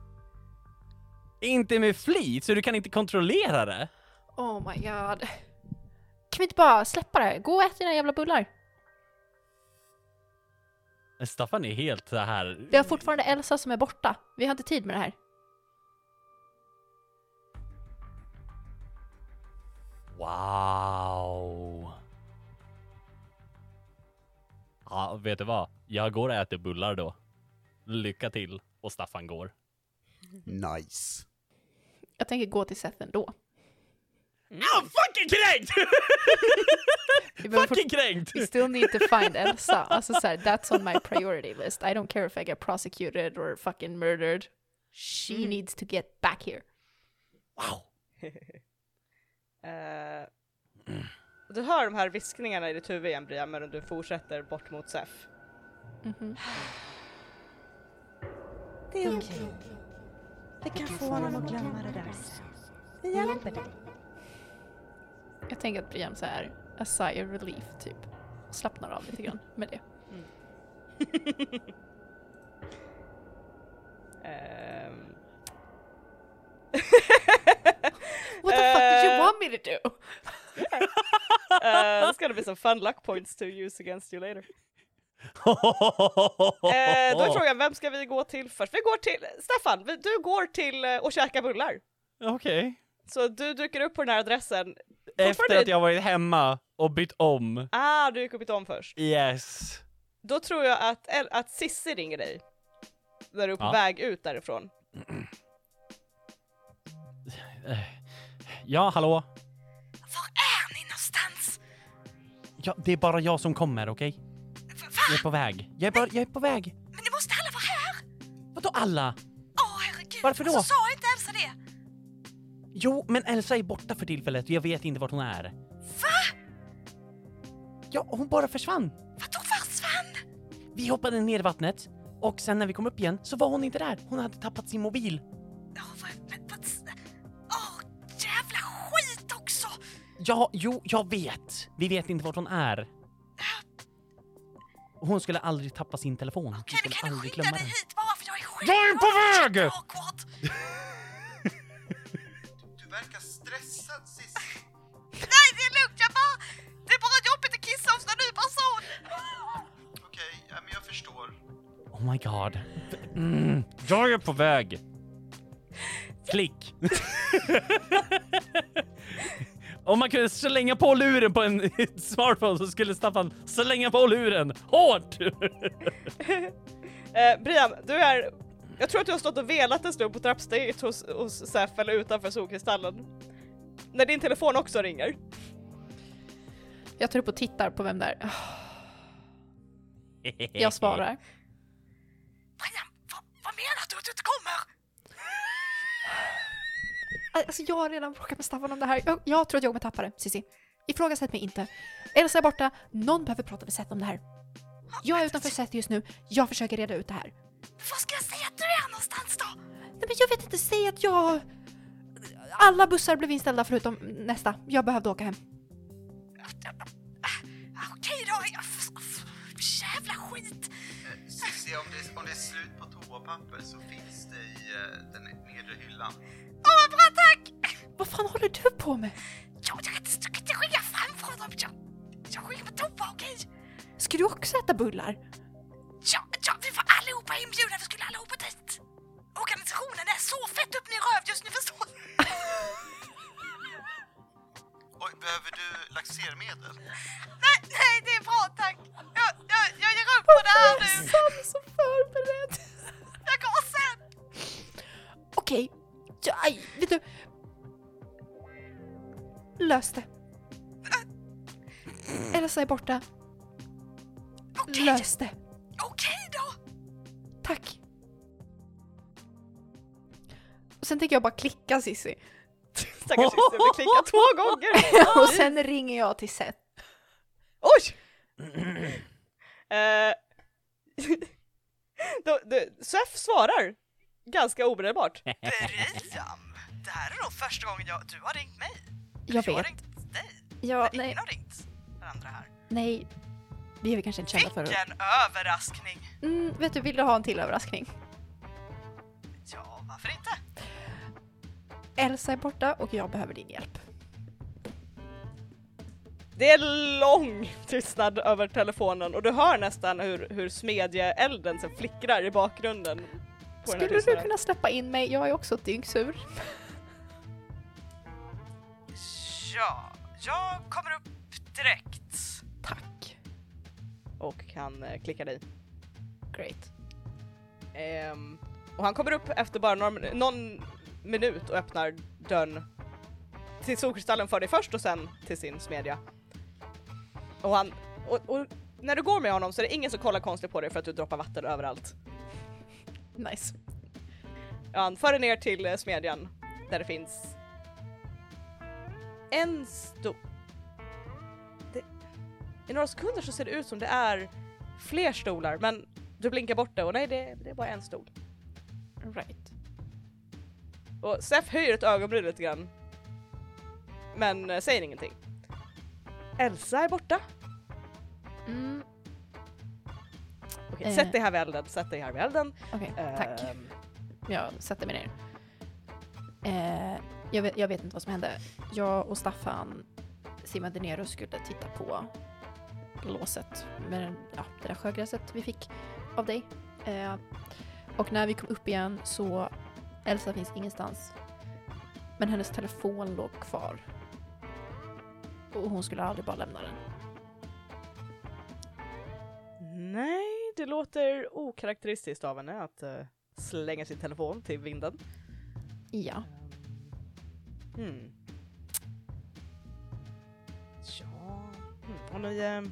Inte med flit, så du kan inte kontrollera det? Oh my god. Kan vi inte bara släppa det? Gå och ät dina jävla bullar. Staffan är helt så här. Vi har fortfarande Elsa som är borta. Vi har inte tid med det här. Wow. Ja, vet du vad? Jag går och äter bullar då. Lycka till. Och Staffan går. Nice. Jag tänker gå till Seth ändå. Ah, fucking kränkt! Fucking kränkt! We still need to find Elsa. Alltså såhär, that's on my priority list. I don't care if I get prosecuted or fucking murdered. She Mm. needs to get back here. Wow. *laughs* Eh, *clears throat* du hör de här viskningarna i ditt huvud igen Brian, men du fortsätter bort mot Sef. Mhm. Det är okej. Vi kan få honom att glömma det där sen. Vi hjälper dig. Jag tänker att Brian så här, a sigh of relief typ. Slappnar av lite grann med det. *laughs* Ehm. *laughs* What the fuck did you Eh. want me to do? Uh, there's gonna be some fun luck points to use against you later. Eh, då är *laughs* frågan, vem ska vi gå till först? Vi går till, Staffan, vi, du går till eh, och käka bullar. Okej. Så du dyker upp på den här adressen. Efter att jag varit hemma och bytt om. Ah, du gick upp i om först. Yes. Då tror jag att, att Sissi ringer dig. När du är på Ja. väg ut därifrån. *clears throat* Ja, hallå? Var är ni någonstans? Ja, det är bara jag som kommer, okej? Jag är på väg. Jag är, bara, jag är på väg. Men ni måste alla vara här! Vadå alla? Åh herregud, Varför då? så sa inte Elsa det! Jo, men Elsa är borta för tillfället och jag vet inte vart hon är. Va? Ja, hon bara försvann. Vadå försvann? Vi hoppade ner i vattnet och sen när vi kom upp igen så var hon inte där. Hon hade tappat sin mobil. Ja, jo, jag vet. Vi vet inte vart hon är. Hon skulle aldrig tappa sin telefon. Okej, skulle kan du aldrig skynda glömma dig den. hit bara för jag är skit... Jag är på väg! Awkward. Du verkar stressad Cissi. Nej, det är lugnt, jag bara... Det är bara jobbigt att kissa hos en ny person! Okej, ja, men jag förstår. Oh my god. Mm, jag är på väg. Klick. *laughs* Om man kunde slänga på luren på en *laughs* smartphone så skulle Staffan slänga på luren hårt. *laughs* Eh, Brian, du är... Jag tror att du har stått och velat en stund på trappsteget hos, hos Sef eller utanför solkristallen. När din telefon också ringer. Jag tar upp och tittar på vem där. Jag svarar. Brian, vad, vad menar du att du inte kommer? Alltså jag har redan bråkat med Staffan om det här. Jag, jag tror att jag kommer tappa det, Cissi. Ifrågasätt mig inte. Elsa är borta, någon behöver prata med Seth om det här. Jag är utanför Seth just nu, jag försöker reda ut det här. Var ska jag säga att du är någonstans då? Nej men jag vet inte, säg att jag... Alla bussar blev inställda förutom nästa. Jag behövde åka hem. Okej då, jävla skit. Cissi, om det, om det är slut på toapapper så finns det i eh, den nedre hyllan. Åh vad bra tack! Vad fan håller du på med? Jag, jag, kan inte- jag kan inte skilja framför dem. Jag, jag skiljer på toa, okej? Ska du också äta bullar? Ja, ja, vi var allihopa inbjudna, vi skulle allihopa dit. Organisationen är så fett upp i röv just nu, förstår du? *laughs* Oj, behöver du laxermedel? Nej, nej, det är bra tack. Jag, jag, jag ger upp på det här nu. så förberedd. Jag går sen. Okej, ja, aj, vet du. Lös det. Elsa är borta. Okej, Lös det. okej då. Tack. Och sen tänker jag bara klicka Cissi. *laughs* Stackars syster, vi klickar två gånger! *laughs* Och sen ringer jag till Seth. Oj! *clears throat* *laughs* Då, då, Sef svarar ganska omedelbart. Brian, det här är nog första gången jag, du har ringt mig. Jag Jag har vet. ringt dig. Ja, Ingen nej, har ringt varandra här. nej. Vi är väl kanske inte kända för Vilken överraskning! mm, Vet du, vill du ha en till överraskning? Ja, varför inte? Elsa är borta och jag behöver din hjälp. Det är lång tystnad över telefonen och du hör nästan hur, hur smedjeelden flickrar i bakgrunden. På den här Skulle du tystnaden. kunna släppa in mig? Jag är också dyngsur. Ja, jag kommer upp direkt. Tack. Och han eh, klickar dig. Great. Ehm, och han kommer upp efter bara någon, någon minut och öppnar dörren till solkristallen för dig först och sen till sin smedja. Och han, och, och när du går med honom så är det ingen som kollar konstigt på dig för att du droppar vatten överallt. Nice. Han för ner till eh, smedjan där det finns en stor... Det... I några sekunder så ser det ut som det är fler stolar men du blinkar bort det och nej det, det är bara en stol. Right. Och Sef höjer ett ögonbryn lite grann. Men eh, säger ingenting. Elsa är borta. Okej, Eh. sätt dig här vid elden, sätt dig här vid elden. Okej, tack. Ehm, Jag sätter mig ner. Eh, jag, vet, jag vet inte vad som hände. Jag och Staffan simmade ner och skulle titta på låset med ja, det där sjögräset vi fick av dig. Eh, och när vi kom upp igen så Elsa finns ingenstans. Men hennes telefon låg kvar. Och hon skulle aldrig bara lämna den. nej, det låter okaraktäristiskt av henne att eh, slänga sin telefon till vinden. Ja. Hmm. Ja, hmm. och ni, eh,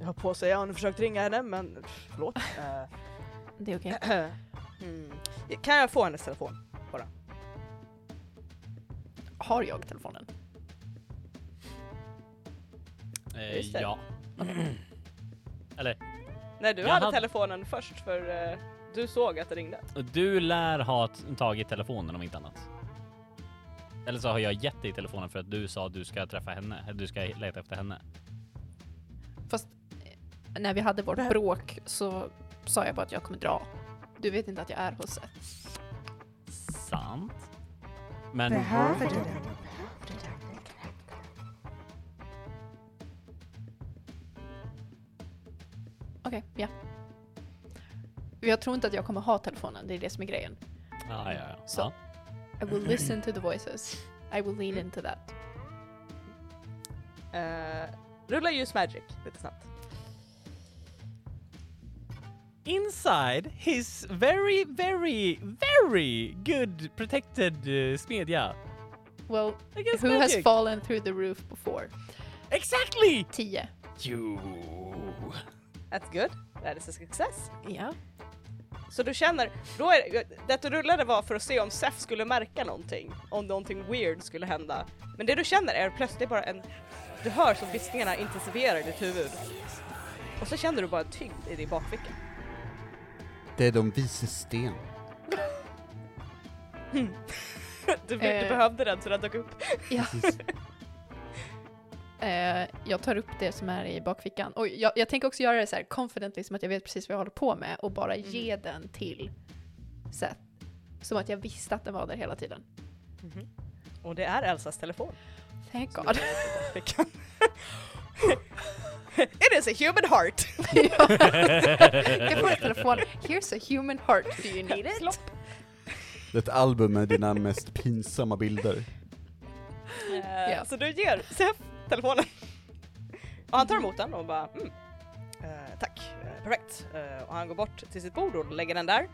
jag har på att säga, har ni försökt ringa henne men pff, förlåt. *laughs* Eh, Det är okej. *clears throat* hmm. Kan jag få hennes telefon? Har jag telefonen? Eh, ja. *clears throat* Eller, Nej, du Jag hade hade- telefonen först för eh, du såg att det ringde. du lär ha tagit telefonen om inte annat. Eller så har jag gett dig telefonen för att du sa att du ska träffa henne, eller du ska leta efter henne. Fast eh, när vi hade vårt bråk så sa jag bara att jag kommer dra. Du vet inte att jag är hos Seth. Sant. Men Behöver du den? Behöver du den? Okej, ja. Jag tror inte att jag kommer ha telefonen, det är det som är grejen. Ja, ja, ja. Så. I will listen to the voices. I will lean into that. Uh, rulla use magic lite snabbt. Inside his very, very, very good protected uh, smedja. Well, Against who has magic. fallen through the roof before? Exactly! 10. You. That's good. that is a success. Ja. Så du känner, då är det du rullade var för att se om Seth skulle märka någonting, om någonting weird skulle hända. Men det du känner är plötsligt bara en, du hör som viskningarna intensifierar i ditt huvud. Och så känner du bara en tyngd i din bakficka. Det är de vise sten. *laughs* Du, du Eh. behövde den så den dök upp. ja. Eh, jag tar upp det som är i bakfickan. Och jag, jag tänker också göra det så här confidently, som att jag vet precis vad jag håller på med och bara ge den till Seth. Som att jag visste att den var där hela tiden. Och det är Elsas telefon. Thank som God. *laughs* It is a human heart! *laughs* jag får en telefon. Here's a human heart. Do you need it? Det är ett album med dina mest pinsamma bilder. Eh, Ja. Så du ger Seth telefonen. Och han tar emot den och bara mm. eh, tack, eh, perfekt. Eh, och han går bort till sitt bord och lägger den där.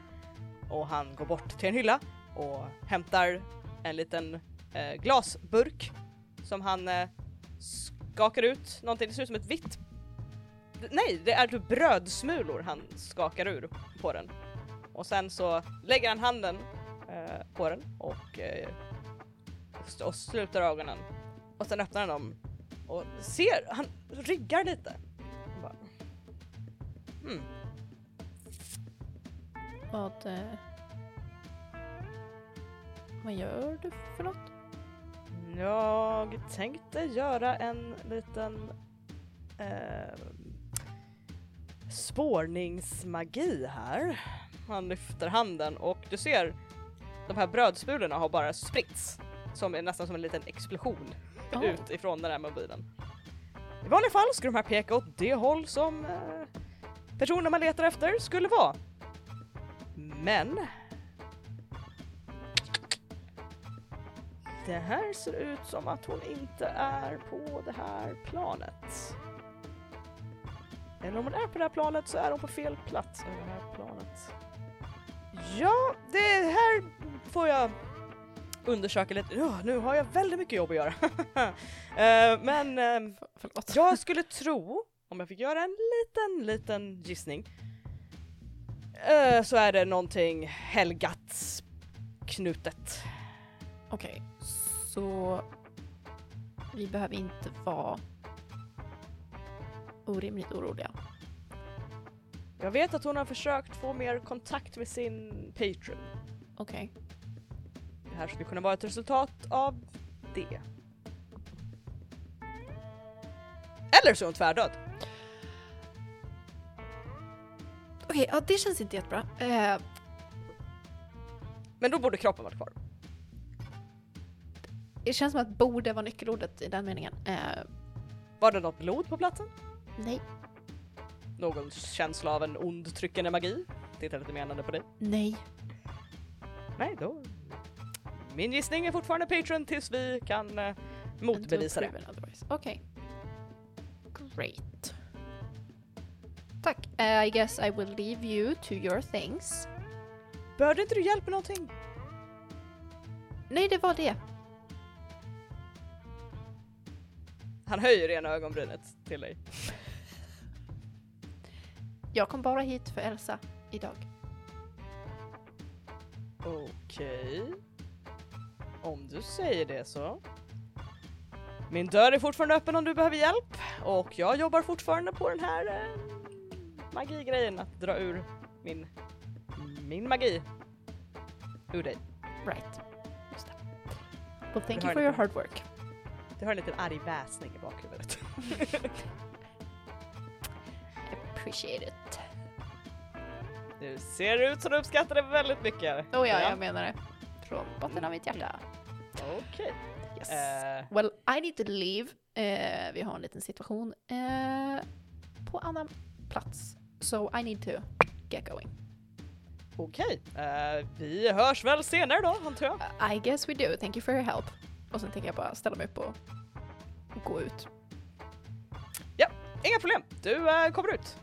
Och han går bort till en hylla och hämtar en liten eh, glasburk som han eh, skakar ut någonting, det ser ut som ett vitt Nej, det är typ brödsmulor han skakar ur på den. Och sen så lägger han handen eh, på den och, eh, och, och sluter ögonen. Och sen öppnar han dem och ser, han ryggar lite. Och bara, hmm, Vad... Eh, vad gör du för något? Jag tänkte göra en liten eh, spårningsmagi här. Han lyfter handen och du ser de här brödsmulorna har bara spritts som är nästan som en liten explosion Oh. ut ifrån den här mobilen. I vanliga fall skulle de här peka åt det håll som eh, personen man letar efter skulle vara. Men det här ser ut som att hon inte är på det här planet. Eller om hon är på det här planet så är hon på fel plats över det här planet. Ja, det här får jag undersöka lite. Ja, nu har jag väldigt mycket jobb att göra. *laughs* Eh, men förlåt. jag skulle tro, om jag fick göra en liten, liten gissning, eh, så är det någonting helgat knutet. Okej, så vi behöver inte vara orimligt oroliga. Jag vet att hon har försökt få mer kontakt med sin patron. Okej. Det här skulle kunna vara ett resultat av det. Eller så är hon tvärdöd. Okej, ja det känns inte jättebra. Eh, Men då borde kroppen varit kvar. det känns som att borde var nyckelordet i den meningen. Eh, Var det något blod på platsen? nej, Någon känsla av en ond tryckande magi? Tittar lite menande på dig. nej. Nej, då... Min gissning är fortfarande patron tills vi kan eh, motbevisa det. Okej. Great. Tack. Eh, I guess I will leave you to your things. Behövde inte du hjälp med någonting? Nej, det var det. Han höjer ena ögonbrynet till dig. *laughs* Jag kom bara hit för Elsa idag. Okej. Om du säger det så. Min dörr är fortfarande öppen om du behöver hjälp och jag jobbar fortfarande på den här eh, magigrejen att dra ur min, min magi ur dig. Right. Just det. Well, thank you for your hard work. Du har en liten arg väsning i bakhuvudet. *laughs* Appreciate it. Du ser ut som du uppskattar det väldigt mycket. Oh ja, jag menar det. Från botten av mitt hjärta. Okej. Yes. Eh, Well, I need to leave. Eh, vi har en liten situation eh, på annan plats. So I need to get going. Okej. Eh, vi hörs väl senare då, antar jag. Uh, I guess we do. Thank you for your help. Och sen tänker jag bara ställa mig upp och gå ut. Inga problem, du kommer ut.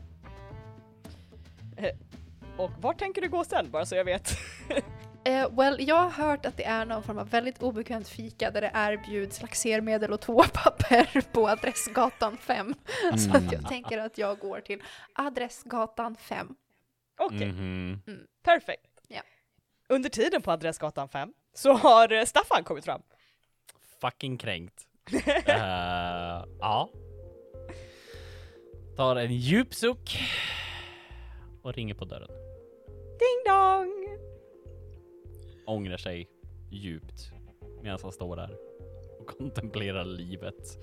Och var tänker du gå sen, bara så jag vet? *laughs* Eh, well, jag har hört att det är någon form av väldigt obekvämt fika där det erbjuds laxermedel och *laughs* toapapper på Adressgatan 5. Så att jag tänker att jag går till Adressgatan 5. Okej, Mhm. perfekt. Ja. Under tiden på Adressgatan 5 så har eh, Staffan kommit fram. Fucking kränkt. *laughs* Eh, ja. Tar en djup suck och ringer på dörren. Ding dong! Ångrar sig djupt medan han står där och kontemplerar livet.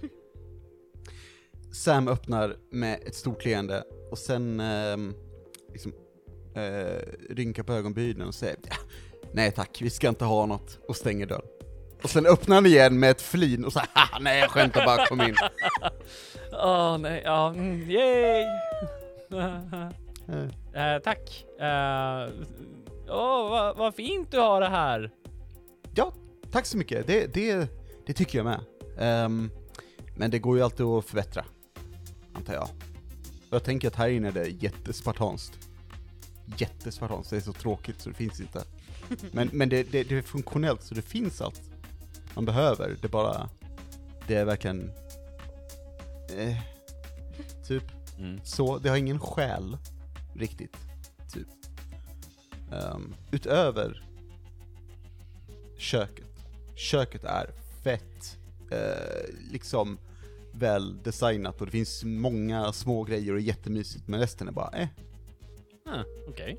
Sam öppnar med ett stort leende och sen ehm, liksom, eh, rynkar på ögonbrynen och säger ja, nej tack, vi ska inte ha något och stänger dörren. Och sen öppnar han igen med ett flin och säger haha nej jag skämtar bara, kom in. *laughs* Åh nej, ja, mm, yay! *laughs* Eh, Eh, tack. Eh, Åh, vad, vad fint du har det här. Ja, tack så mycket. Det, det, det tycker jag med. Ehm, men det går ju alltid att förbättra, antar jag. Och jag tänker att här inne är det jättespartanskt. Jättespartanskt, det är så tråkigt så det finns inte. *laughs* Men, men det, det, det är funktionellt så det finns allt man behöver. Det är bara, det är verkligen, eh, typ Mm. så, det har ingen själ riktigt, typ. Ehm, utöver köket. Köket är fett, eh, liksom väl designat och det finns många små grejer och jättemysigt, men resten är bara eh. Ah, Okej.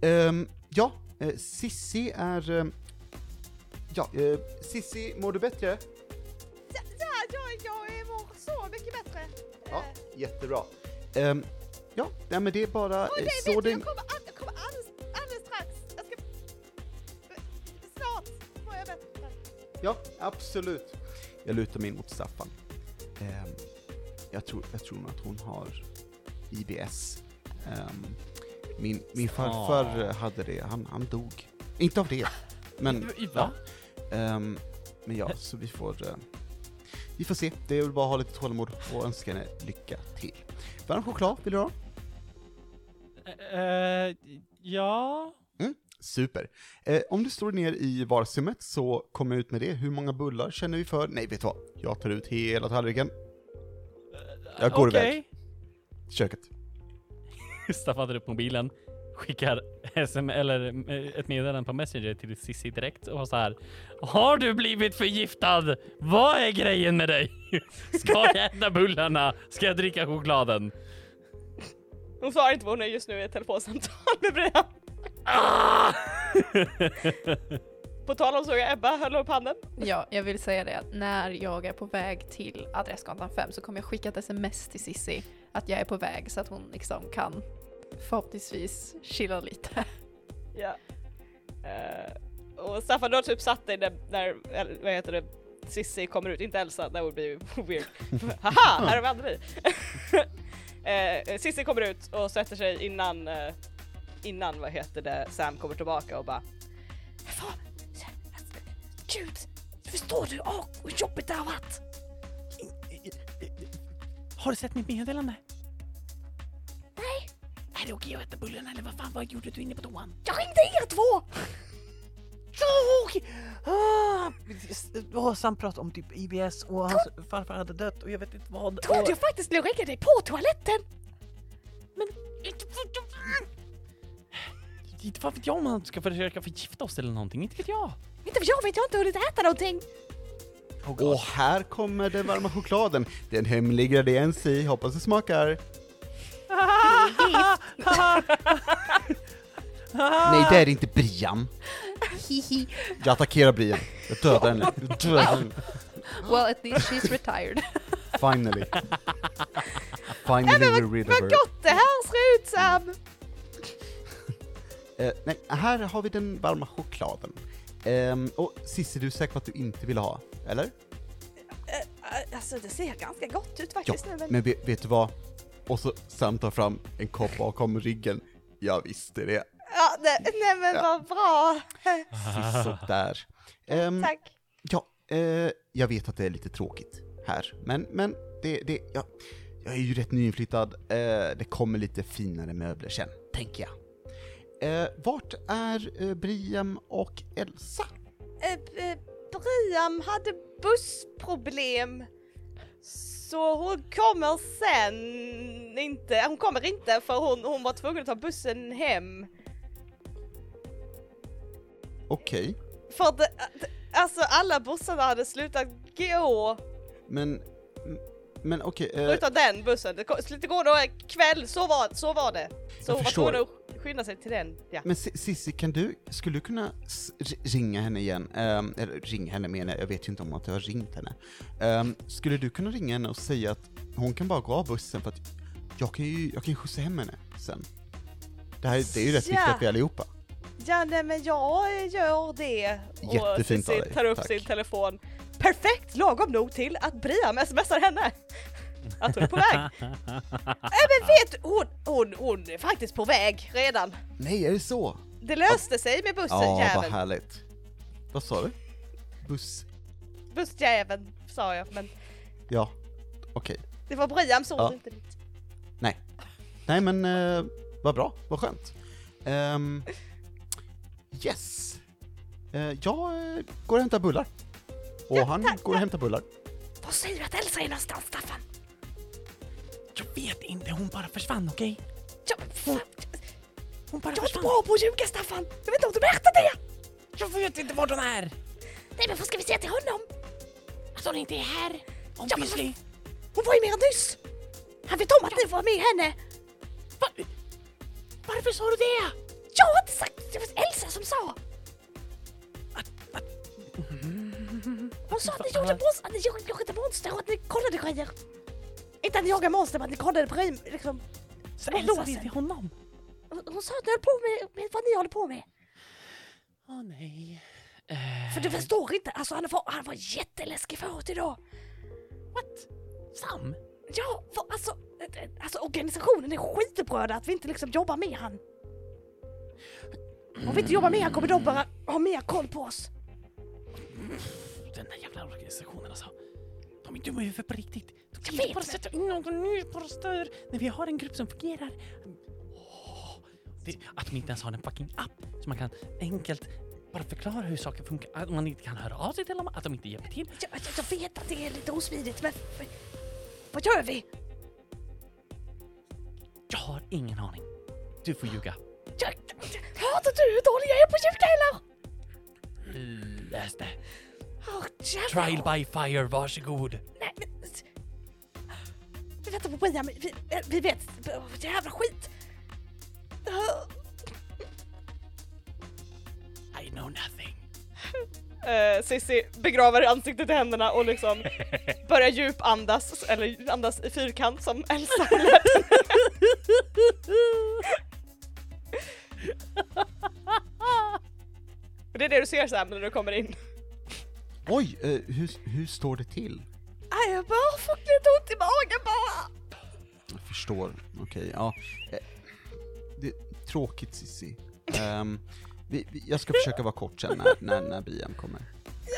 Ehm, ja, Sissi är... ehm, ja, Sissi, mår du bättre? Ja, jag, jag mår så mycket bättre. Ja, jättebra. Ehm, ja, nej, men det är bara... Och eh, det, så det- jag kommer, all, jag kommer alldeles, alldeles strax. Jag ska... Snart får jag bättre. Ja, absolut. Jag lutar mig in mot Staffan. Ehm, jag, tror, jag tror att hon har IBS. Ehm, min, min farfar hade det, han, han dog. Inte av det, men... *laughs* Va? Ehm, men ja, så vi får... eh, vi får se. Det är väl bara att ha lite tålamod och önska henne lycka till. Varm choklad, vill du ha? Eh, ja. Super. Eh, om du står ner i vardagsrummet så kommer jag ut med det. Hur många bullar känner vi för? Nej, vet du vad? Jag tar ut hela tallriken. Jag går iväg. Köket. *laughs* Staffan tar upp mobilen, skickar SM eller eh, ett meddelande på Messenger till Sissi direkt och så här. Har du blivit förgiftad? Vad är grejen med dig? *laughs* Ska jag äta bullarna? Ska jag dricka chokladen? Hon svarar inte vad hon är just nu i ett telefonsamtal med Brian. Ah! *laughs* På tal om så jag Ebba höll upp handen. Ja, jag vill säga det att när jag är på väg till Adressgatan 5 så kommer jag skicka ett sms till Sissi att jag är på väg så att hon liksom kan förhoppningsvis chilla lite. Ja. Eh, och Staffan, du har typ satt dig där, där vad heter det, Sissi kommer ut, inte Elsa, that would be weird. *laughs* Haha, här har vi andra *laughs* vi. uh, Sissi kommer ut och sätter sig innan, eh, innan vad heter det, Sam kommer tillbaka och bara Fan, Gud, förstår du oh, hur jobbigt det har varit? Har du sett mitt meddelande? Nej. Är det okej att äta bullarna eller vad fan vad gjorde du inne på toan? Jag ringde er två! Jag! Ah, oh, Sam pratade om typ IBS och hans farfar hade dött och jag vet inte vad. Trodde och... jag faktiskt ringa dig på toaletten. Inte vad vet jag om han ska försöka förgifta oss eller någonting, inte vet jag. Inte för jag vet, jag inte hunnit äta någonting. Och här kommer den varma chokladen. Det är en hemlig ingrediens i, hoppas det smakar. Nej, det är inte Brian. Hihi. Jag attackerar Brian. Jag dödar henne. Jag dödar henne. Well, at least she's retired. Finally. Finally we're rid of Vad her. gott det här ser ut Sam! Eh, nej, här har vi den varma chokladen. Ehm, och Cissi, du är säker på att du inte vill ha? Eller? Eh, Alltså det ser ganska gott ut Ja, faktiskt nu men... men vet, vet du vad? Och så Sam tar fram en kopp bakom ryggen. Jag visste det. Ja, nej, men Ja. vad bra! Sådär. Um, Tack. ja, eh, jag vet att det är lite tråkigt här, men, men det, det, ja, jag är ju rätt nyinflyttad. Eh, det kommer lite finare möbler sen, tänker jag. Eh, vart är eh, Briam och Elsa? Eh, Briam hade bussproblem. Så hon kommer sen inte, hon kommer inte för hon, hon var tvungen att ta bussen hem. Okej, För att, det- alltså alla bussarna hade slutat gå. men... Men okej, eh, Förutom den bussen, det slutade gå då kväll, så var, så var det. Så Jag hon förstår. var tvungen att skynda sig till den. Ja. men Si- Sissi, kan du, skulle du kunna ringa henne igen? Ehm, eller ring henne menar jag, jag vet ju inte om att jag har ringt henne. Ehm, skulle du kunna ringa henne och säga att hon kan bara gå av bussen för att jag kan ju, jag kan ju skjutsa hem henne sen. Det här det är ju rätt Ja. viktigt att vi allihopa. Ja nej men jag gör det. Jättefint och Cissi tar upp tack. sin telefon. Perfekt, lagom nog till att Briam smsar henne. Att hon är på väg. Nej *laughs* men vet hon, hon, hon är faktiskt på väg redan. Nej, är det så? Det löste sig med bussen Ja, vad jäveln. härligt. Vad sa du? Buss? Bussjäveln sa jag men Ja, okej. det var Briams ord Ja. inte mitt. Nej men, eh, vad bra, vad skönt. Ehm, yes. Eh, jag eh, går och hämtar bullar. Och han går och hämtar bullar. Var säger du att Elsa är någonstans, Staffan? Jag vet inte, hon bara försvann, okej? Jag, fan, Hon bara jag är försvann. bra på att ljuga, Staffan! Jag vet inte om du märkte det! Jag vet inte vart hon är! Nej, men vad ska vi säga till honom? Att hon inte är här? Obviously. Hon var ju med nyss! Han vet om att ni var med henne! Va? Varför sa du det? Jag har inte sagt det, var Elsa som sa! Hon sa att ni gjorde monster, att ni jag- jagade monster och att ni kollade grejer. Inte att ni jagade monster, men att ni kollade på grejer, liksom. Så Elsa vet till honom? Hon, sa att ni höll på med, vad ni håller på med. Åh nej. Eh, För du förstår inte, alltså han var, han var jätteläskig förut idag. What? Sam? Ja, för, alltså, eh, eh, alltså organisationen är skitupprörda att vi inte liksom jobbar med han. Om vi inte jobbar med kommer de bara ha mer koll på oss. Den där jävla organisationen alltså. De är dumma i huvudet på riktigt. De Jag kan inte bara sätta in någon ny bara stör när vi har en grupp som fungerar. Åh, det, att de inte ens har en fucking app så man kan enkelt bara förklara hur saker funkar. Att man inte kan höra av sig till dem, att de inte hjälper till. Jag, jag, vet att det är lite osmidigt, men men vad gör vi? Jag har ingen aning. Du får ljuga. Jag, hörde du hur dålig jag är på eller? Läs det. Oh. Trial by fire, varsågod. Nej, men... Vi väntar på men vi, vi vet... oh, Jävla skit! Oh, I know nothing. Uh, Cissi begraver ansiktet i händerna och liksom börjar djupandas, eller andas i fyrkant som Elsa lät *laughs* Det är det du ser Sam när du kommer in. Oj, eh, hur, hur står det till? Jag bara fått lite ont i magen bara! Jag förstår, okej, ja. Eh, Det är tråkigt Cissi. Ehm, vi, vi, jag ska försöka vara kort sen när, när, när Brian kommer.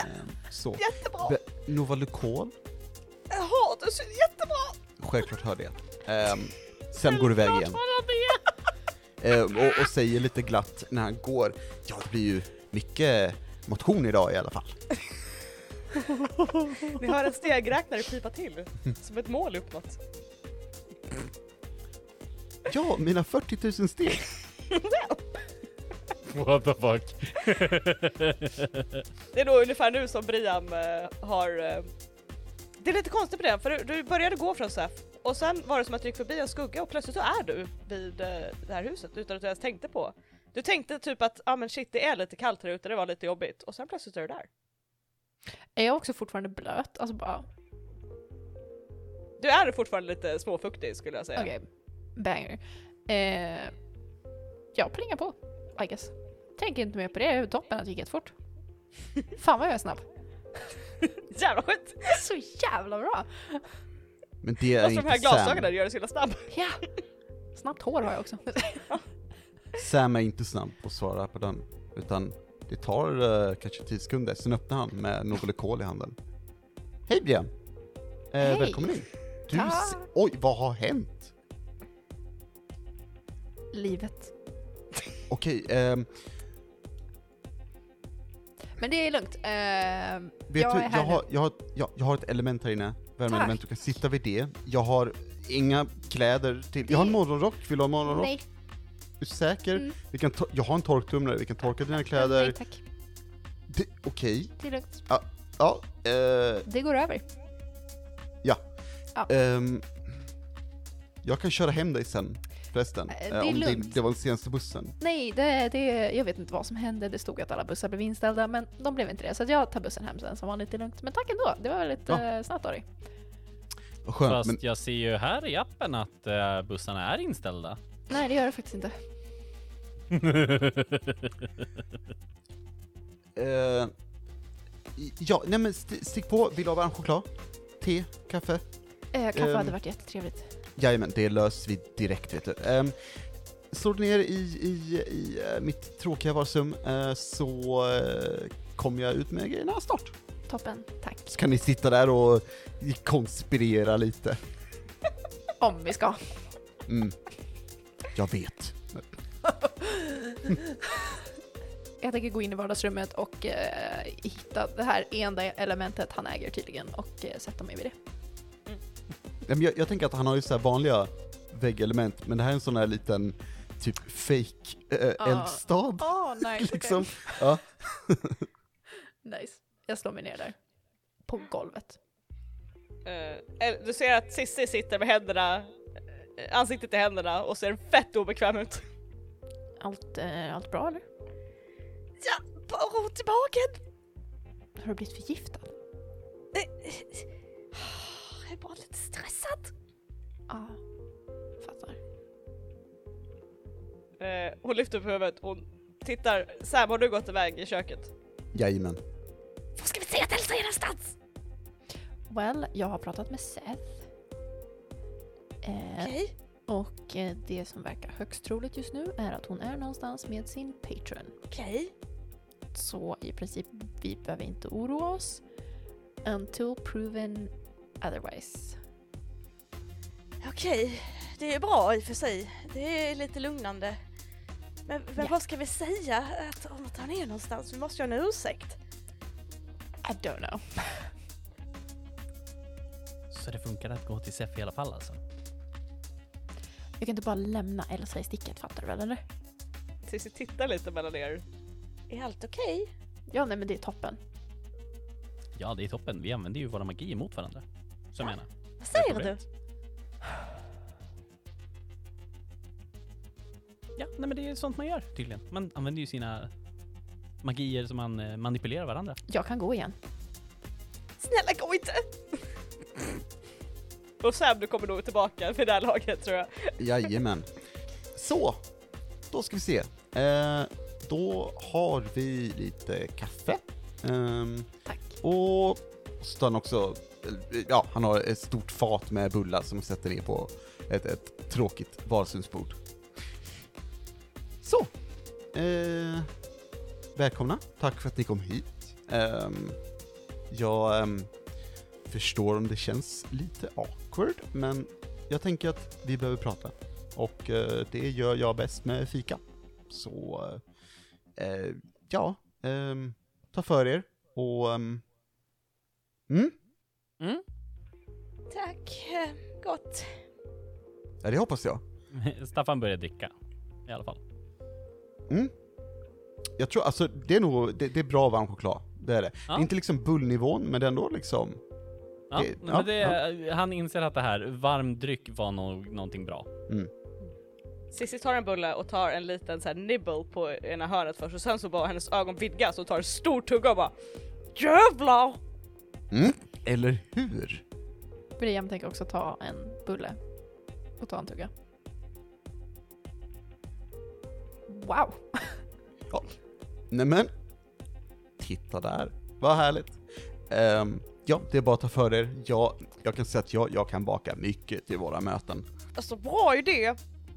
Ehm, så. Jättebra! Be, Novalucol, Jag har det så jättebra! självklart hör det. Ehm, sen går du iväg igen. Ehm, och, och säger lite glatt när han går, ja det blir ju mycket motion idag i alla fall. *laughs* Ni hör en stegräknare pipa till, som ett mål uppnått. Ja, mina 40 000 steg! What the fuck? Det är nog ungefär nu som Briam eh, har... eh, det är lite konstigt med det, för du, du började gå från SEF och sen var det som att du gick förbi en skugga och plötsligt så är du vid eh, det här huset utan att du ens tänkte på. Du tänkte typ att ah, men shit det är lite kallt här ute, det var lite jobbigt och sen plötsligt är du där. Är jag också fortfarande blöt? Alltså bara, Du är fortfarande lite småfuktig skulle jag säga. okej, banger. Eh, jag plingar på, I guess. Tänker inte mer på det, toppen att det gick jättefort. *laughs* Fan vad jag är snabb. Jävla skit! Så jävla bra! Men det är Och så de här inte glasögonen Sam. gör det så himla snabb. *laughs* Ja! Snabbt hår har jag också. Sam är inte snabb på att svara på den, utan det tar eh, kanske 10 sekunder, sen öppnar han med Novalucol i handen. Hej Brian! Eh, Hej. Välkommen in! Du Tack. se- Oj, vad har hänt? Livet. okej, ehm, Men det är lugnt. Ehm, vet jag du, är här jag nu. har, jag, har, jag, jag har ett element här inne, värmeelement, Tack. du kan sitta vid det. Jag har inga kläder till, jag har en Det- morgonrock, vill du ha morgonrock? Nej, Är du säker? Mm. Vi kan jag har en torktumlare, vi kan torka dina nej kläder. tack. Det- Okej, Det är lugnt. ja, eh, Det går över. ehm, jag kan köra hem dig sen, förresten. Eh, det eh, är om det, lugnt. det var den senaste bussen. Nej, det, det, jag vet inte vad som hände. Det stod att alla bussar blev inställda, men de blev inte det. Så att jag tar bussen hem sen som vanligt, det är lugnt. Men tack ändå, det var väldigt Ja. eh, snabbt av dig. Vad skönt, Fast men jag ser ju här i appen att eh, bussarna är inställda. Nej, det gör det faktiskt inte. *laughs* Eh, ja, nej men st stick på, vill du ha varm choklad? Te? Kaffe? Eh, kaffe Ehm. hade varit jättetrevligt. Jajamän, det löser vi direkt vet du. Um, slår du ner i, i, i mitt tråkiga vardagsrum eh, så uh, kommer jag ut med grejerna snart. Toppen, tack. Så kan ni sitta där och konspirera lite. *laughs* Om vi ska. Mm. Jag vet. *laughs* Jag tänker gå in i vardagsrummet och eh, hitta det här enda elementet han äger tydligen och eh, sätta mig vid det. Men Jag, jag tänker att han har ju så här vanliga väggelement, men det här är en sån här liten typ fake eh, Ah. eldstad. Åh, nice. *laughs* liksom. Ja. nice. Jag slår mig ner där. På golvet. El- du ser att Cissi sitter med händerna, eh, ansiktet i händerna och ser fett obekväm ut. Allt, eh, allt bra eller? Ja, bara ont i magen! Har du blivit förgiftad? Jag är bara lite stressad. Ja, fattar. Eh, hon lyfter upp huvudet och tittar. Sam, har du gått iväg i köket? Jajamän. Var ska vi säga att Elsa är någonstans? Well, jag har pratat med Seth. Eh, Okej. Och eh, det som verkar högst troligt just nu är att hon är någonstans med sin patron. Okej. Så i princip, vi behöver inte oroa oss. Until proven otherwise. Okej, det är bra i och för sig. Det är lite lugnande. Men, men Ja. vad ska vi säga att, om att han är någonstans? Vi måste ju ha en ursäkt. I don't know. Så det funkar att gå till SEF i alla fall alltså? Jag kan inte bara lämna Elsa i sticket, fattar du väl eller? Cissi tittar lite mellan er. Är allt okej? Ja, nej men det är toppen. Ja, det är toppen. Vi använder ju våra magi mot varandra. Så jag menar. Vad säger du? Ja, nej men det är sånt man gör tydligen. Man använder ju sina magier som man eh, manipulerar varandra. Jag kan gå igen. Snälla gå inte! *laughs* och Sam, du kommer nog tillbaka för det här laget tror jag. *laughs* Jajamän. Så, då ska vi se. Eh, då har vi lite kaffe. Ehm, Tack. och han också, eh, ja, han har ett stort fat med bullar som han sätter ner på ett, ett tråkigt vardagsrumsbord. Så. Eh, välkomna, tack för att ni kom hit. Ehm, jag ehm, förstår om det känns lite awkward, men jag tänker att vi behöver prata. Och eh, det gör jag bäst med fika. Så, eh, ja, ehm, ta för er och... ehm, mm, Mm. Tack, gott. ja, det hoppas jag. *laughs* Staffan börjar dricka. I alla fall. Mm. Jag tror, alltså det är nog, det, det är bra varm choklad. Det är det. Ja. Det är inte liksom bullnivån, men det är ändå liksom... Ja, Det- ja, men det, Han inser att det här, varm dryck var no någonting bra. Mm. Cissi tar en bulle och tar en liten så här nibble på ena hörnet först och sen så bara hennes ögon vidgas och tar en stor tugga och bara JÄVLAR! Mm. Eller hur? Briam tänker också ta en bulle och ta en tugga. Wow! *laughs* Nämen, titta där. Vad härligt. Ehm, ja, det är bara att ta för er. Jag, jag kan säga att jag, jag kan baka mycket till våra möten. Alltså bra idé!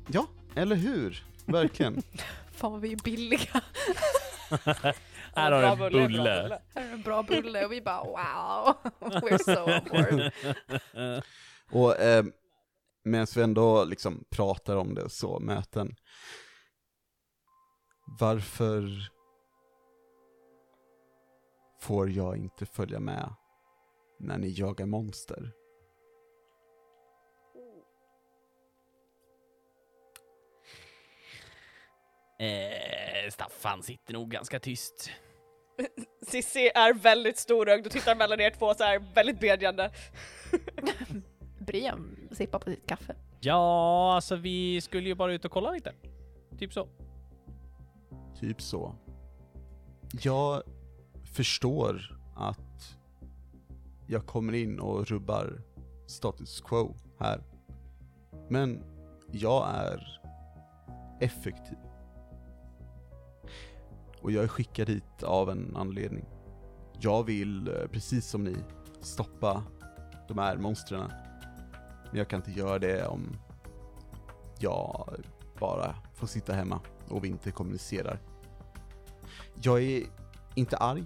Ja, eller hur? Verkligen. *laughs* Fan vad vi är billiga. *laughs* Här har du en bra bulle. Här är en bra bulle och vi bara wow! *laughs* We're so on board. Och eh, medan vi ändå liksom pratar om det så, möten. Varför får jag inte följa med när ni jagar monster? Eh, Staffan sitter nog ganska tyst. *laughs* Sissi är väldigt storögd och tittar mellan er två så här väldigt bedjande. *laughs* Brian sippar på sitt kaffe. Ja, alltså vi skulle ju bara ut och kolla lite. Typ så. Typ så. Jag förstår att jag kommer in och rubbar status quo här. Men jag är effektiv. Och jag är skickad hit av en anledning. Jag vill, eh, precis som ni, stoppa de här monstren. Men jag kan inte göra det om jag bara får sitta hemma och vi inte kommunicerar. Jag är inte arg.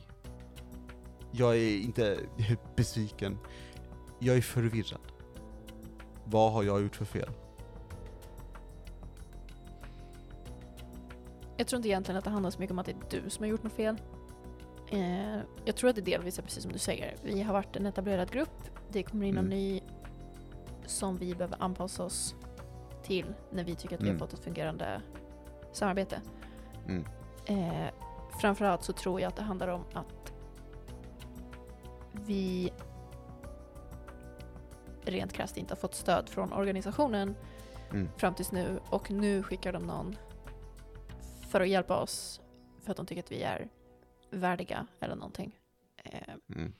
Jag är inte *laughs* besviken. Jag är förvirrad. Vad har jag gjort för fel? Jag tror inte egentligen att det handlar så mycket om att det är du som har gjort något fel. Eh, jag tror att det delvis är precis som du säger. Vi har varit en etablerad grupp. Det kommer in någon Mm. ny som vi behöver anpassa oss till när vi tycker att vi Mm. har fått ett fungerande samarbete. Mm. Eh, framförallt så tror jag att det handlar om att vi rent krasst inte har fått stöd från organisationen Mm. fram tills nu och nu skickar de någon för att hjälpa oss för att de tycker att vi är värdiga eller någonting. Eh, Mm.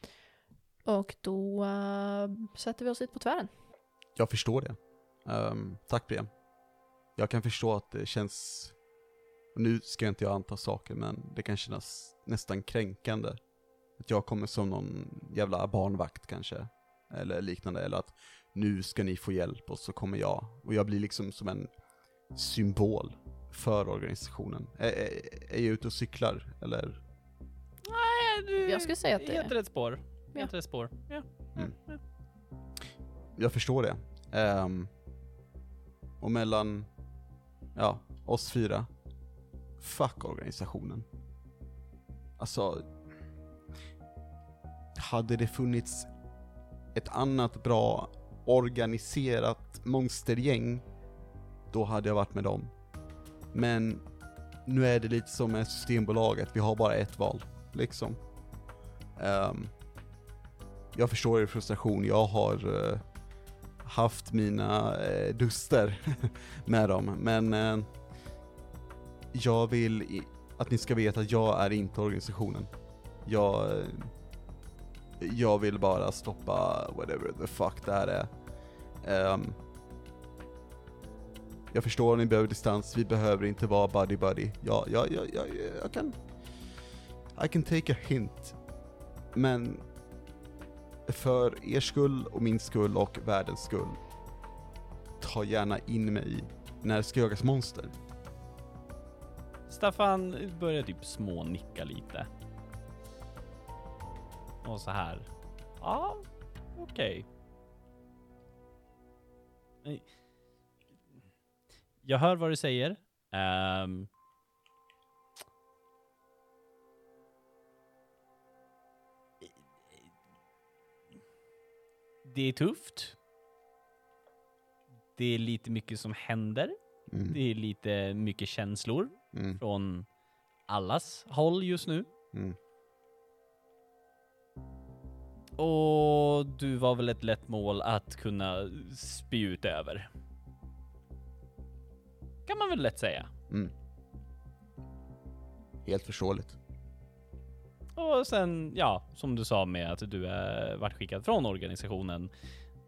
och då eh, sätter vi oss hit på tvären. Jag förstår det. Ehm, tack Brian. Jag kan förstå att det känns, nu ska inte jag anta saker, men det kan kännas nästan kränkande. Att jag kommer som någon jävla barnvakt kanske, eller liknande, eller att nu ska ni få hjälp och så kommer jag. Och jag blir liksom som en symbol för organisationen. Är, är, är jag ute och cyklar, eller? Nej, du Jag skulle säga att det- Helt rätt spår. Ja. Helt rätt spår. Ja. Mm. Jag förstår det. Ehm, och mellan, ja, oss fyra, fuck organisationen. Alltså, hade det funnits ett annat bra organiserat monstergäng, då hade jag varit med dem. Men nu är det lite som med Systembolaget, vi har bara ett val, liksom. Um, jag förstår er frustration, jag har uh, haft mina uh, duster *laughs* med dem, men uh, jag vill att ni ska veta att jag är inte organisationen. Jag, jag vill bara stoppa whatever the fuck det här är. Um, jag förstår att ni behöver distans, vi behöver inte vara buddy buddy. Jag, jag, jag, jag, jag kan... I can take a hint. Men för er skull och min skull och världens skull, ta gärna in mig när det ska jagas monster. Staffan börjar typ smånicka lite. Och så här. Ja, okej. Nej. Jag hör vad du säger. Ehm. det är tufft. Det är lite mycket som händer. Mm. Det är lite mycket känslor Mm. från allas håll just nu. Mm. Och du var väl ett lätt mål att kunna spy ut över. Kan man väl lätt säga. Mm. Helt förståeligt. Och sen, ja, som du sa med att du är vart skickad från organisationen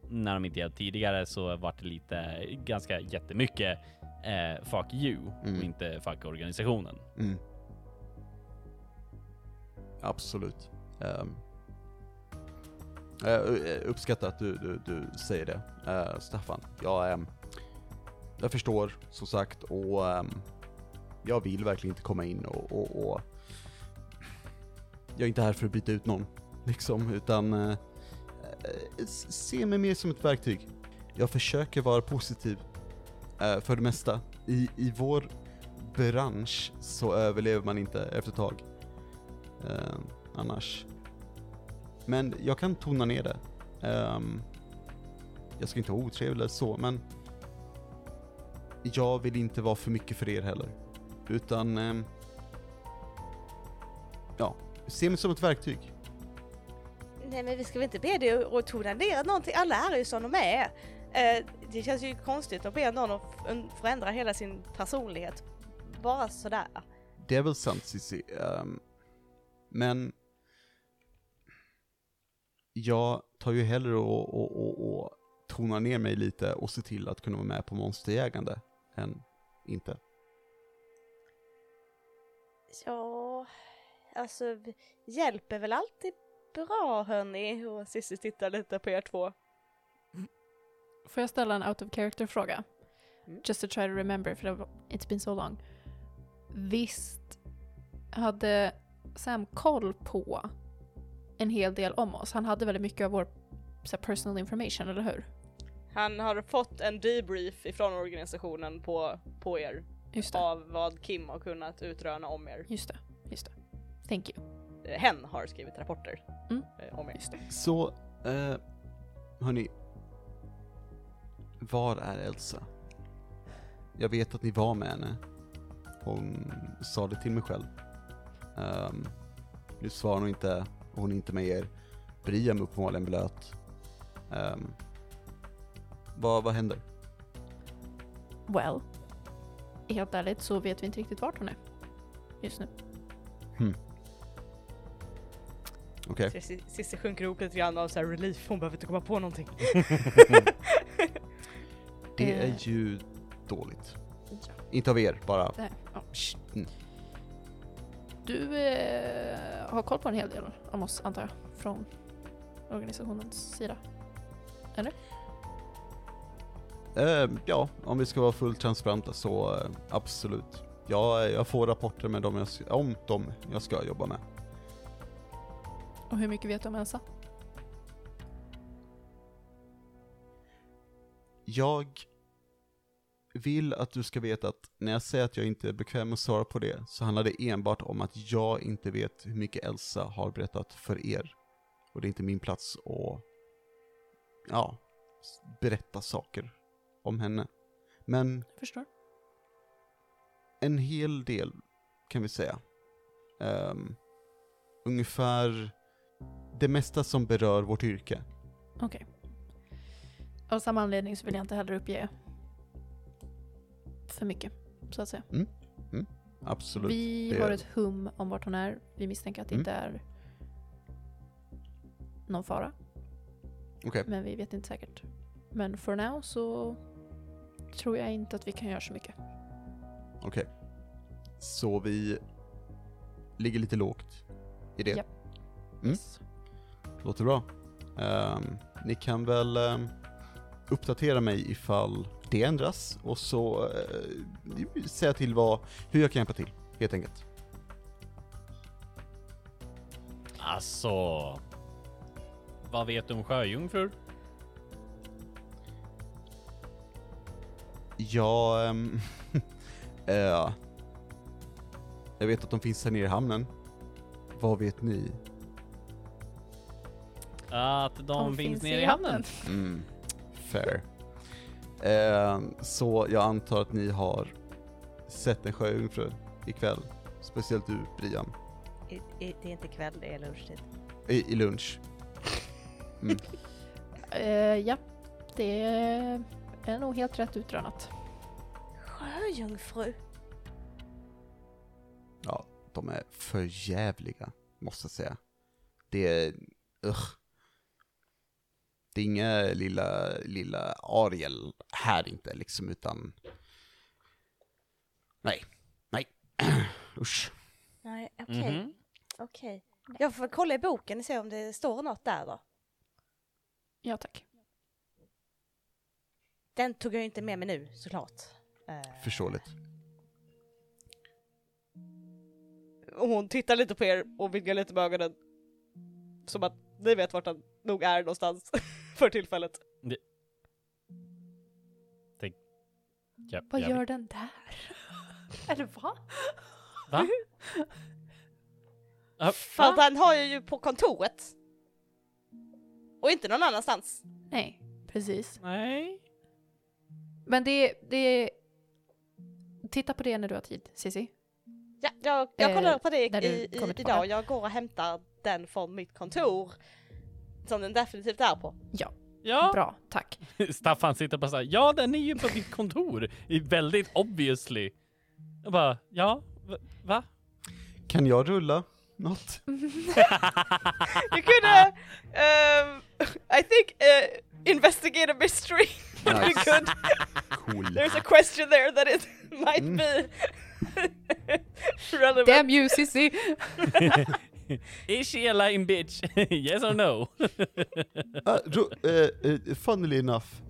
när de inte hjälpt tidigare så vart det lite ganska jättemycket eh, fuck you och Mm. inte fuck organisationen. Mm. Absolut. Um, jag uppskattar att du, du, du säger det, Eh, Staffan. Jag, ehm, jag förstår, som sagt, och ehm, jag vill verkligen inte komma in och, och, och jag är inte här för att byta ut någon, *laughs* liksom, utan s- se mig mer som ett verktyg. Jag försöker vara positiv Eh, för det mesta. I, I vår bransch så överlever man inte efter ett tag. Eh, annars. Men jag kan tona ner det. Ehm, jag ska inte vara otrevlig eller så, men jag vill inte vara för mycket för er heller. Utan, ehm, ja, se mig som ett verktyg. Nej men vi ska väl inte be dig att tona ner någonting, alla är ju som de är. Eh, det känns ju konstigt att be någon att förändra hela sin personlighet. Bara sådär. Det är väl sant Cissi, ehm, men jag tar ju hellre och, och, och, och tonar ner mig lite och ser till att kunna vara med på monsterjägande än inte. Ja, alltså hjälp är väl alltid bra hörni. Och Cissi tittar lite på er två. Får jag ställa en out of character-fråga? Mm. Just to try to remember, för it's been so long. Visst hade Sam koll på en hel del om oss? Han hade väldigt mycket av vår så här, personal information, eller hur? Han har fått en debrief ifrån organisationen på, på er av vad Kim har kunnat utröna om er. Just det. Just det. Thank you. Eh, Hen har skrivit rapporter Mm. eh, om er. Just det. Så, eh, hörni. Var är Elsa? Jag vet att ni var med henne. Hon sa det till mig själv. Um, nu svarar hon inte, och hon är inte med er. Briam är uppenbarligen blöt. Um, vad, vad händer? Well. Helt ärligt så vet vi inte riktigt vart hon är. Just nu. Okej. Cissi- Cissi sjunker ihop lite grann av så här relief, hon behöver inte komma på någonting. *laughs* *laughs* Det Eh. är ju dåligt. Inte av er, bara. Nej, ja. Mm. Du eh, har koll på en hel del om oss antar jag, från organisationens sida. Eh, ja, om vi ska vara fullt transparenta så eh, absolut. Jag, jag får rapporter med dem jag, s- om dem jag ska jobba med. Och hur mycket vet du om Elsa? Jag vill att du ska veta att när jag säger att jag inte är bekväm med att svara på det så handlar det enbart om att jag inte vet hur mycket Elsa har berättat för er. Och det är inte min plats att, ja, berätta saker om henne. Men Jag förstår. en hel del kan vi säga. Ehm, ungefär det mesta som berör vårt yrke. Okej. Av samma anledning så vill jag inte heller uppge för mycket, så att säga. Absolut. Vi det- har ett hum om vart hon är. Vi misstänker att det Mm. inte är någon fara, Okej, men vi vet inte säkert. Men for now så tror jag inte att vi kan göra så mycket. okej. Så vi ligger lite lågt i det. Japp. Mm. Yes. Låter bra. Ehm, ni kan väl ehm, uppdatera mig ifall det ändras och så uh, säga till vad, hur jag kan hjälpa till, helt enkelt. Alltså... Vad vet du om sjöjungfrur? Ja, *laughs* eh, jag vet att de finns här nere i hamnen. Vad vet ni? Att de, finns nere i hamnen? Mm, fair. Eh, så jag antar att ni har sett en sjöjungfru ikväll. Speciellt du, Brian. I, i, det är inte kväll, det är lunchtid. I, i lunch. Mm. *laughs* Eh, ja, det är nog helt rätt utrönat. Sjöjungfru? Ja, de är för jävliga, måste jag säga. Det är, ugh. Det är inga lilla, lilla Ariel här inte liksom, utan... Nej, nej, *clears throat* usch. Nej, okej. Mhm. Okej. Jag får kolla i boken och se om det står något där då. Ja, tack. Den tog jag inte med mig nu såklart. Eh, Förståeligt. hon tittar lite på er och vidgar lite med ögonen. Som att ni vet vart han nog är någonstans *laughs* för tillfället. Ja, Vad jävligt. gör den där? *laughs* Eller va? Va? *laughs* Ja, För att va? han har ju på kontoret. Och inte någon annanstans. Nej, precis. Nej. Men det, det... Titta på det när du har tid, Cissi. Ja, jag, jag Eh, kollar på det i, i, idag. Jag går och hämtar den från mitt kontor. Som den definitivt är på. Ja, Bra, tack. *laughs* Staffan sitter bara såhär, ja den är ju på ditt kontor. I väldigt obviously. Jag bara, ja, va? Kan jag rulla något? Could, uh, um, I think, uh, investigate a mystery. *laughs* Nice. good. Cool. There's a question there that it might Mm. be *laughs* relevant. Damn you, Cissi! Is she a lying bitch? *laughs* yes or no? *laughs* Ah, ro- eh, funnily enough,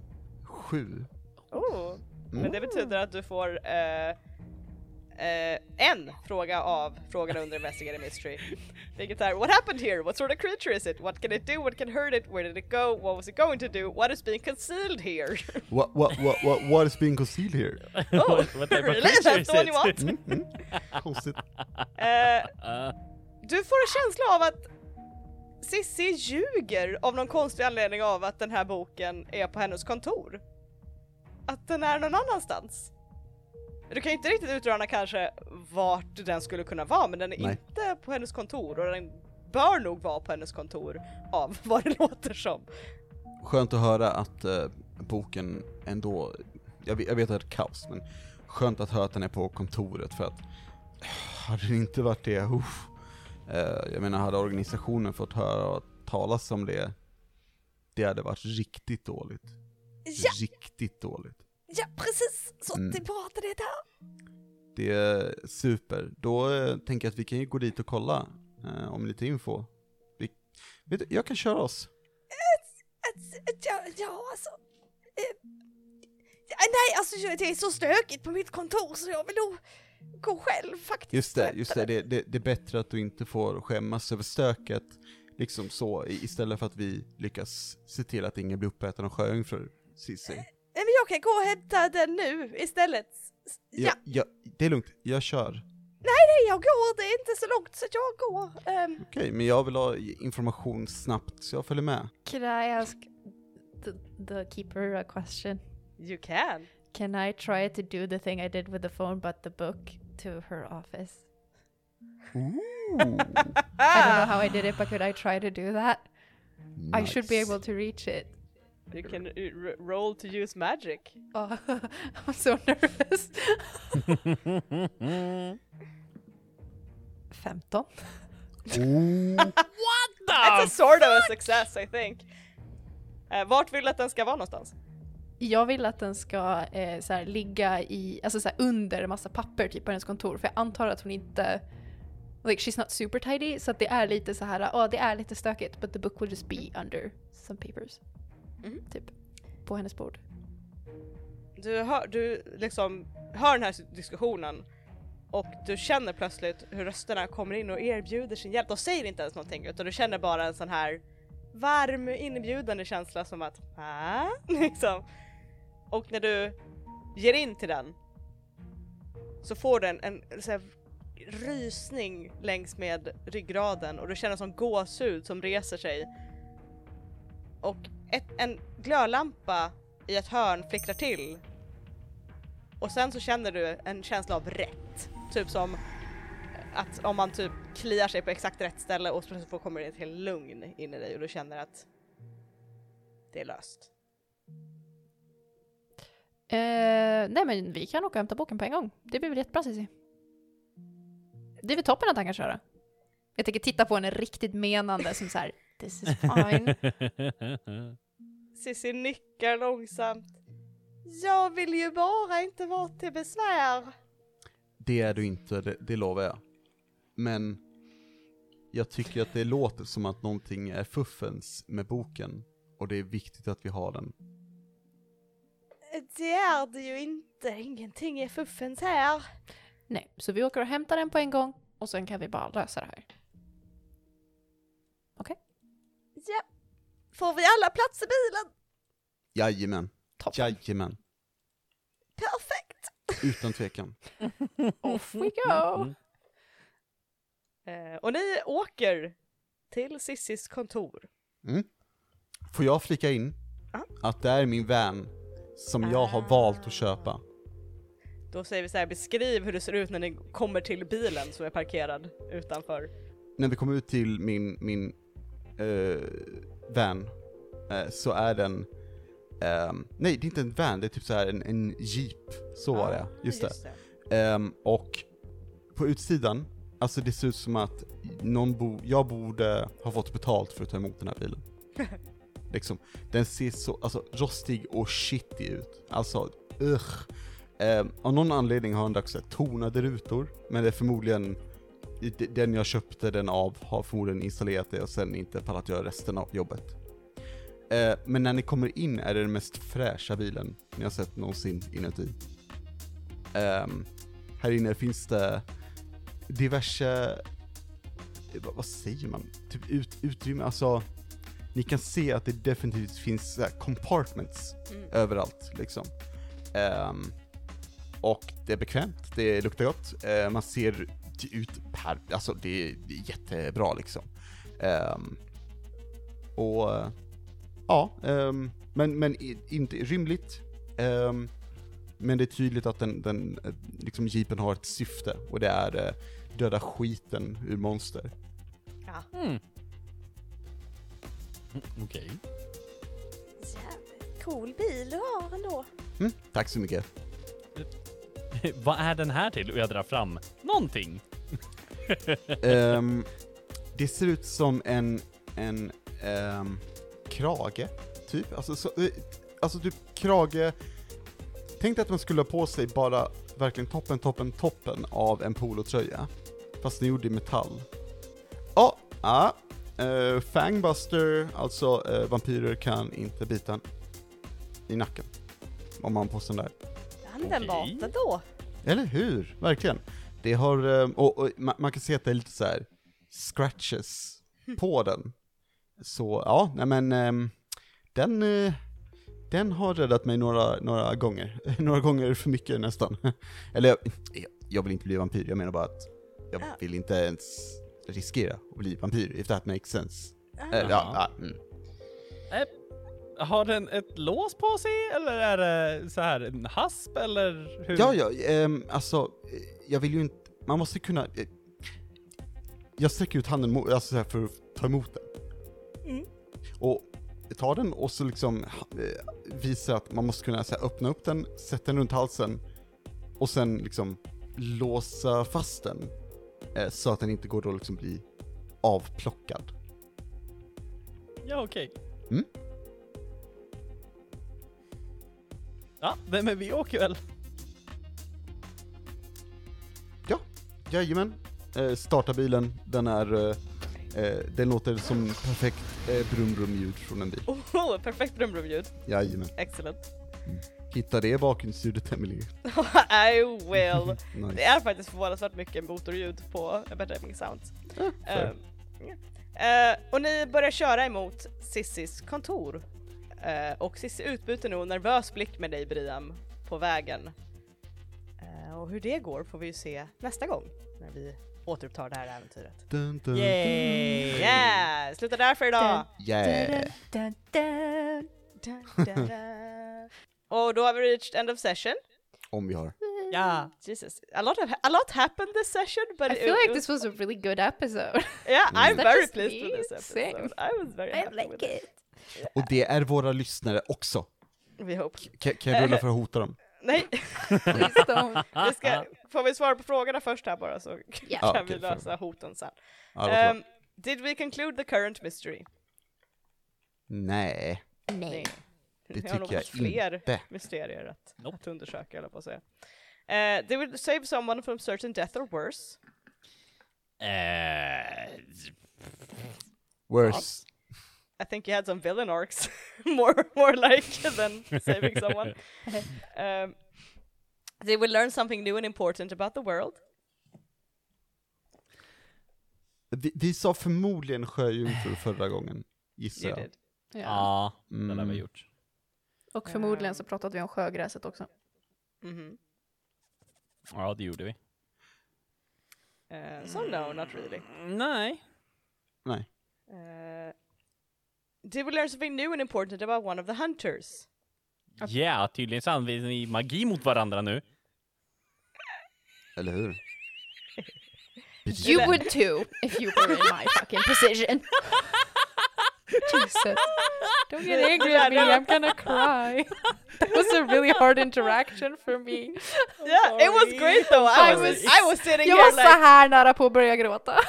sju. Oh. Men Mm. det betyder att du får eh, eh, en fråga av frågan under Investigate a Mystery. Vilket är What happened here? What sort of creature is it? What can it do? What can hurt it? Where did it go? What was it going to do? What is being concealed here? *laughs* What, what, what, what, what is being concealed here? Oh, what, what type of creature That's is the one you it? want? Mm, mm. Konstigt. Du får en känsla av att Sissi ljuger av någon konstig anledning av att den här boken är på hennes kontor. Att den är någon annanstans. Du kan ju inte riktigt utröna kanske vart den skulle kunna vara men den är Nej. inte på hennes kontor och den bör nog vara på hennes kontor av *laughs* vad det låter som. Skönt att höra att eh, boken ändå, jag vet, jag vet att det är kaos, men skönt att höra att den är på kontoret för att *sighs* hade det inte varit det, uff, jag menar hade organisationen fått höra talas om det, det hade varit riktigt dåligt. Ja, Riktigt dåligt. ja precis! Så Mm. att det är där. Det är super. Då eh, tänker jag att vi kan ju gå dit och kolla eh, om lite info. Vi, vet du, jag kan köra oss. Ja, ja alltså. eh, nej, alltså det är så stökigt på mitt kontor så jag vill nog gå själv faktiskt. Just det, just det. Det, det, det är bättre att du inte får skämmas över stöket, liksom så, istället för att vi lyckas se till att ingen blir uppäten av sjöjungfrur, Cissi. Nej, men jag kan gå och hämta den nu istället. Ja, Ja, ja, det är lugnt, jag kör. nej jag går, det är inte så långt så jag går. Ehm, Okej, men jag vill ha information snabbt, så jag följer med. Can I ask the, the keeper a question? You can. Can I try to do the thing I did with the phone but the book to her office? *laughs* I don't know how I did it, but could I try to do that? I should be able to reach it. You can uh, r- roll to use magic. Oh, *laughs* I'm so nervous. 15. Oh, It's a sort of a success I think. Eh, vart vill du att den ska vara någonstans? Jag vill att den ska eh, så här, ligga i, alltså så här, under en massa papper typ på hennes kontor för jag antar att hon inte Like she's not super tidy så att det är lite så här, ja det är lite stökigt but the book will just be under some papers. Mhm. Typ. På hennes bord. Du hör, du liksom hör den här diskussionen och du känner plötsligt hur rösterna kommer in och erbjuder sin hjälp. De säger inte ens någonting utan du känner bara en sån här varm inbjudande känsla som att ah? *laughs* liksom. Och när du ger in till den så får du en, en så här, rysning längs med ryggraden och du känner som gåshud som reser sig. Och ett, en glödlampa i ett hörn flickrar till. Och sen så känner du en känsla av rätt. Typ som att om man typ kliar sig på exakt rätt ställe och så kommer det ett helt lugn in i dig och du känner att det är löst. Eh, nej men vi kan åka och hämta boken på en gång. Det blir väl jättebra Cissi. Det är väl toppen att han kan köra. Jag tänker titta på henne riktigt menande som så här. This is fine. *laughs* Cissi nickar långsamt. Jag vill ju bara inte vara till besvär. det är du inte, det, det lovar jag. Men jag tycker att det låter som att någonting är fuffens med boken, och det är viktigt att vi har den. Det är det ju inte, ingenting är fuffens här. nej, så vi åker och hämtar den på en gång och sen kan vi bara lösa det här. Ja. Får vi alla plats i bilen? Jajamän, Toppen. jajamän. Perfekt. Utan tvekan. *laughs* Off we go! Mm. Eh, och ni åker till Sissis kontor. Mm. Får jag flika in Ja. att det är min van som jag har valt att köpa. Då säger vi så här, beskriv hur det ser ut när ni kommer till bilen som är parkerad utanför. När vi kommer ut till min, min eh, van eh, så är den ehm, nej, det är inte en van, det är typ så här en, en jeep. Så var det, just det. Ehm, och på utsidan, alltså det ser ut som att någon bo, jag borde ha fått betalt för att ta emot den här bilen. *laughs* liksom, den ser så, alltså rostig och shitty ut. Alltså, ugh. Eh, av någon anledning har den dags tonade rutor, men det är förmodligen den jag köpte den av har förmodligen installerat det och sen inte pallat göra resten av jobbet. Eh, men när ni kommer in är det den mest fräscha bilen ni har sett någonsin inuti. Eh, här inne finns det diverse, vad, vad säger man, typ ut, utrymme, alltså ni kan se att det definitivt finns så här compartments Mm. överallt liksom. Ehm, och det är bekvämt, det luktar gott, eh, man ser ut per, alltså det är, det är jättebra liksom. Ehm, och ja, ehm, men, men inte rymligt. Men det är tydligt att den, den liksom jeepen har ett syfte och det är eh, döda skiten ur monster. Ja. Mm. Mm, Okej. Jävligt cool bil du har ändå. Mm, tack så mycket. *laughs* Vad är den här till? Och jag drar fram någonting. Ehm, det ser ut som en, en ehm, krage, typ. Alltså, så, eh, alltså typ krage. Tänk dig att man skulle ha på sig bara verkligen toppen, toppen, toppen av en polotröja. Fast den gjord i metall. Ja, ja. Eh, Fangbuster, alltså eh, vampyrer kan inte bita en i nacken. Om man har på sig den där. Användbart då. Eller hur? Verkligen. Det har, eh, och, och man, man kan se att det är lite så här scratches på den. Så ja, nej men ehm, den, eh, den har räddat mig några, några gånger. *laughs* några gånger för mycket nästan. *laughs* Eller jag, jag vill inte bli vampyr, jag menar bara att jag Ja. vill inte ens riskera att bli vampyr, if that makes sense. Ah. Eller, ja, ja, mm. Har den ett lås på sig eller är det så här en hasp eller hur? Ja, ja, ehm, alltså, jag vill ju inte, man måste kunna, eh, jag sträcker ut handen mo- alltså så här för att ta emot den. Mm. Och ta den och så liksom eh, visa att man måste kunna så här, öppna upp den, sätta den runt halsen och sen liksom låsa fast den så att den inte går att liksom bli avplockad. Ja, okej. Mm. Ja, nej, men vi åker väl. Jajamän, eh, starta bilen, den är, eh, eh, den låter som perfekt eh, brum-brum-ljud från en bil. Oh, perfekt drömrumljud. Jajamän. Excellent. Hitta det bakgrundsljudet Emily. *laughs* I will. *laughs* Nice. Det är faktiskt förvånansvärt mycket motorljud på Epidemic Sounds. fair. Eh, ja. Eh, och ni börjar köra emot Sissis kontor. Eh, och Sissi utbyter nog en nervös blick med dig Briam på vägen. Eh, och hur det går får vi ju se nästa gång när vi återupptar det här äventyret. Dun, dun, Yay! Yeah! Sluta där för idag! Yeah! Dun, dun, *laughs* och då har vi reached end of session. Om vi har. Ja. Jesus, a lot, of, a lot happened this session but I it- feel it like was- this was a really good episode. *laughs* Yeah, I'm Is that very pleased with this episode. Same. I was very happy with it. *laughs* Och det är våra lyssnare också. We hope. Kan, jag rulla för att hota dem? *laughs* Nej, Please don't. vi ska, får vi svara på frågorna först här bara så Ja. kan Ja, vi okej, lösa hoten sen. Bra. Um, did we conclude the current mystery? Nej, Nej. Det tycker jag haft fler inte. mysterier att, Nope. att undersöka, eller på att säga. Uh, they would save someone from certain death or worse. Eh, Worse. I think you had some villain arcs, *laughs* more more like than saving someone. *laughs* Um, they will learn something new and important about the world. Vi, vi sa förmodligen sjöjungfru förra gången, gissar jag. Ja. ja, det har vi Mm. gjort. Och förmodligen så pratade vi om sjögräset också. Mhm. Ja, det gjorde vi. Uh, so no, not really. Nej. Nej. Uh, did we learn something new and important about one of the hunters? Ja, tydligen så använder ni magi mot varandra nu. Eller hur? You would too if you were in my fucking position. *laughs* Jesus. Don't get angry at me, I'm gonna *laughs* cry. That was a really hard interaction for me. *laughs* Yeah, it was great though. I I was, was- I was sitting Jag here var så like, här nära på att börja gråta.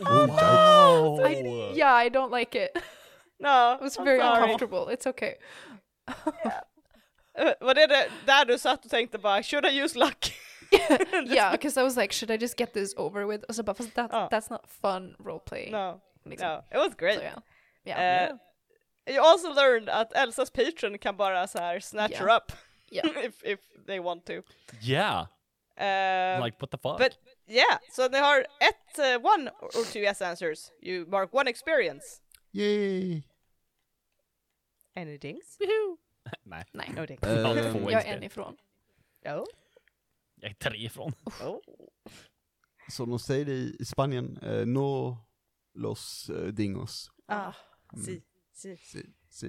Wow! I, yeah, I don't like it. no, It was I'm very sorry. uncomfortable. It's okay. Uh, var det det där du satt och tänkte bara, should I use luck? *laughs* yeah, because I was like, should I just get this over with? Och så bara, fast that, Ja. that's not fun roleplay. no, liksom. no, it was great. Så, ja. Yeah. Uh, you also learned att Elsas patron kan bara så här snatch Ja. her up Yeah. *laughs* if, if they want to. Yeah! Uh, Like what the fuck? But yeah, så ni har ett, uh, one or two yes answers. You mark one experience. Yay! Any dings? *laughs* Nej, Nej, No dings. *laughs* två jag är en ifrån. Oh. Jag är tre ifrån. oh. Som de säger i i Spanien, eh, no los eh, dingos. Ah, si, si. Si, si.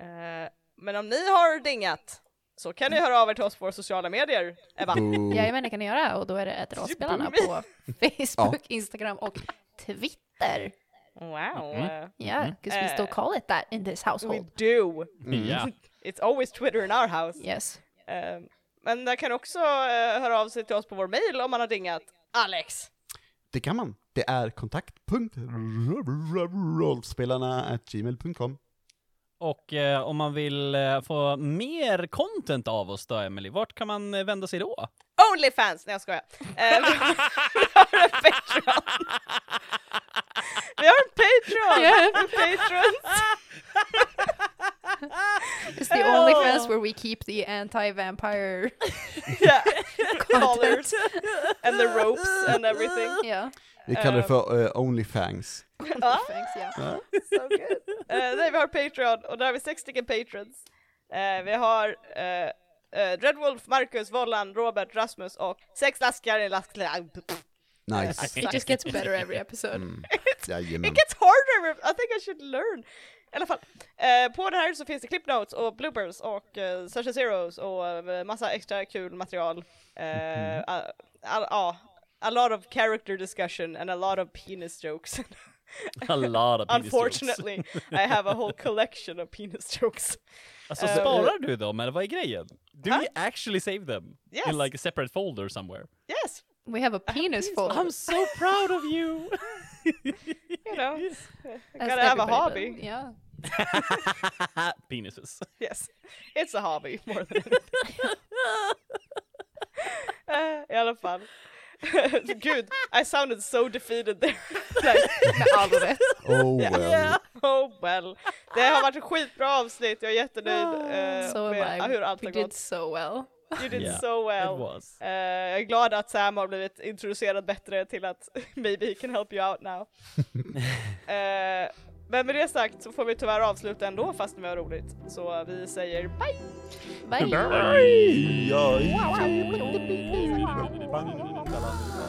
Eh, men om ni har dingat så kan ni höra av er till oss på våra sociala medier, Eva. Boo. Jajamän, det kan ni göra. Och då är det ett rollspelarna på Facebook, Instagram och Twitter. Wow. Eh, Yeah, because we still Eh, call it that in this we household. do. Mm. Ja. It's always Twitter in our house. Yes. Eh, men där kan också eh, höra av sig till oss på vår mail om man har dingat. Alex! Det kan man. Det är kontakt.rollspelarna.gmail.com Och eh, om man vill eh, få mer content av oss då, Emily, vart kan man eh, vända sig då? Onlyfans! Nej jag skojar. Eh, vi har en Patreon. Vi har en Patreon! Yeah. Patrons! *laughs* It's the only fence where we keep the anti-vampire. *laughs* Yeah. Collars and the ropes and everything. *laughs* Yeah. Vi kallar det för eh, Onlyfangs. Ah, Thanks, yeah. so good. Eh, nej, vi har Patreon och där har vi sex stycken patrons. Eh, vi har uh, Dreadwolf, Marcus, Vollan, Robert, Rasmus och sex laskar i lask... Nice. It just gets better every episode. Mm. It gets harder! I think I should learn. I alla fall, eh, på det här så finns det clip notes och bloopers och uh, Session Zeros och eh, massa extra kul material. Eh, a- a- Ja, a lot of character discussion and a lot of penis jokes. *laughs* A lot of penis jokes. Unfortunately, I have a whole collection of penis jokes. Alltså Eh, sparar du dem eller vad är grejen? Do Huh? you actually save them? Yes. In like a separate folder somewhere? Yes, We have a penis penis folder. I'm so proud of you! *laughs* you know, *laughs* I gotta have a hobby. does. Yeah. *laughs* Penises. Yes, it's a hobby more than anything. *laughs* Eh, I alla fall. *laughs* Gud, I sounded so defeated there. like, Med all rätt. Oh well. oh well. Det har varit ett skitbra avsnitt, jag är jättenöjd eh, So med I. hur allt We har did gått. so well. You did Yeah, so It well. was. Eh, jag är glad att Sam har blivit introducerad bättre till att maybe he can help you out now. Eh, men med det sagt så får vi tyvärr avsluta ändå fast vi har roligt. Så vi säger bye! Bye. Ja, Bye.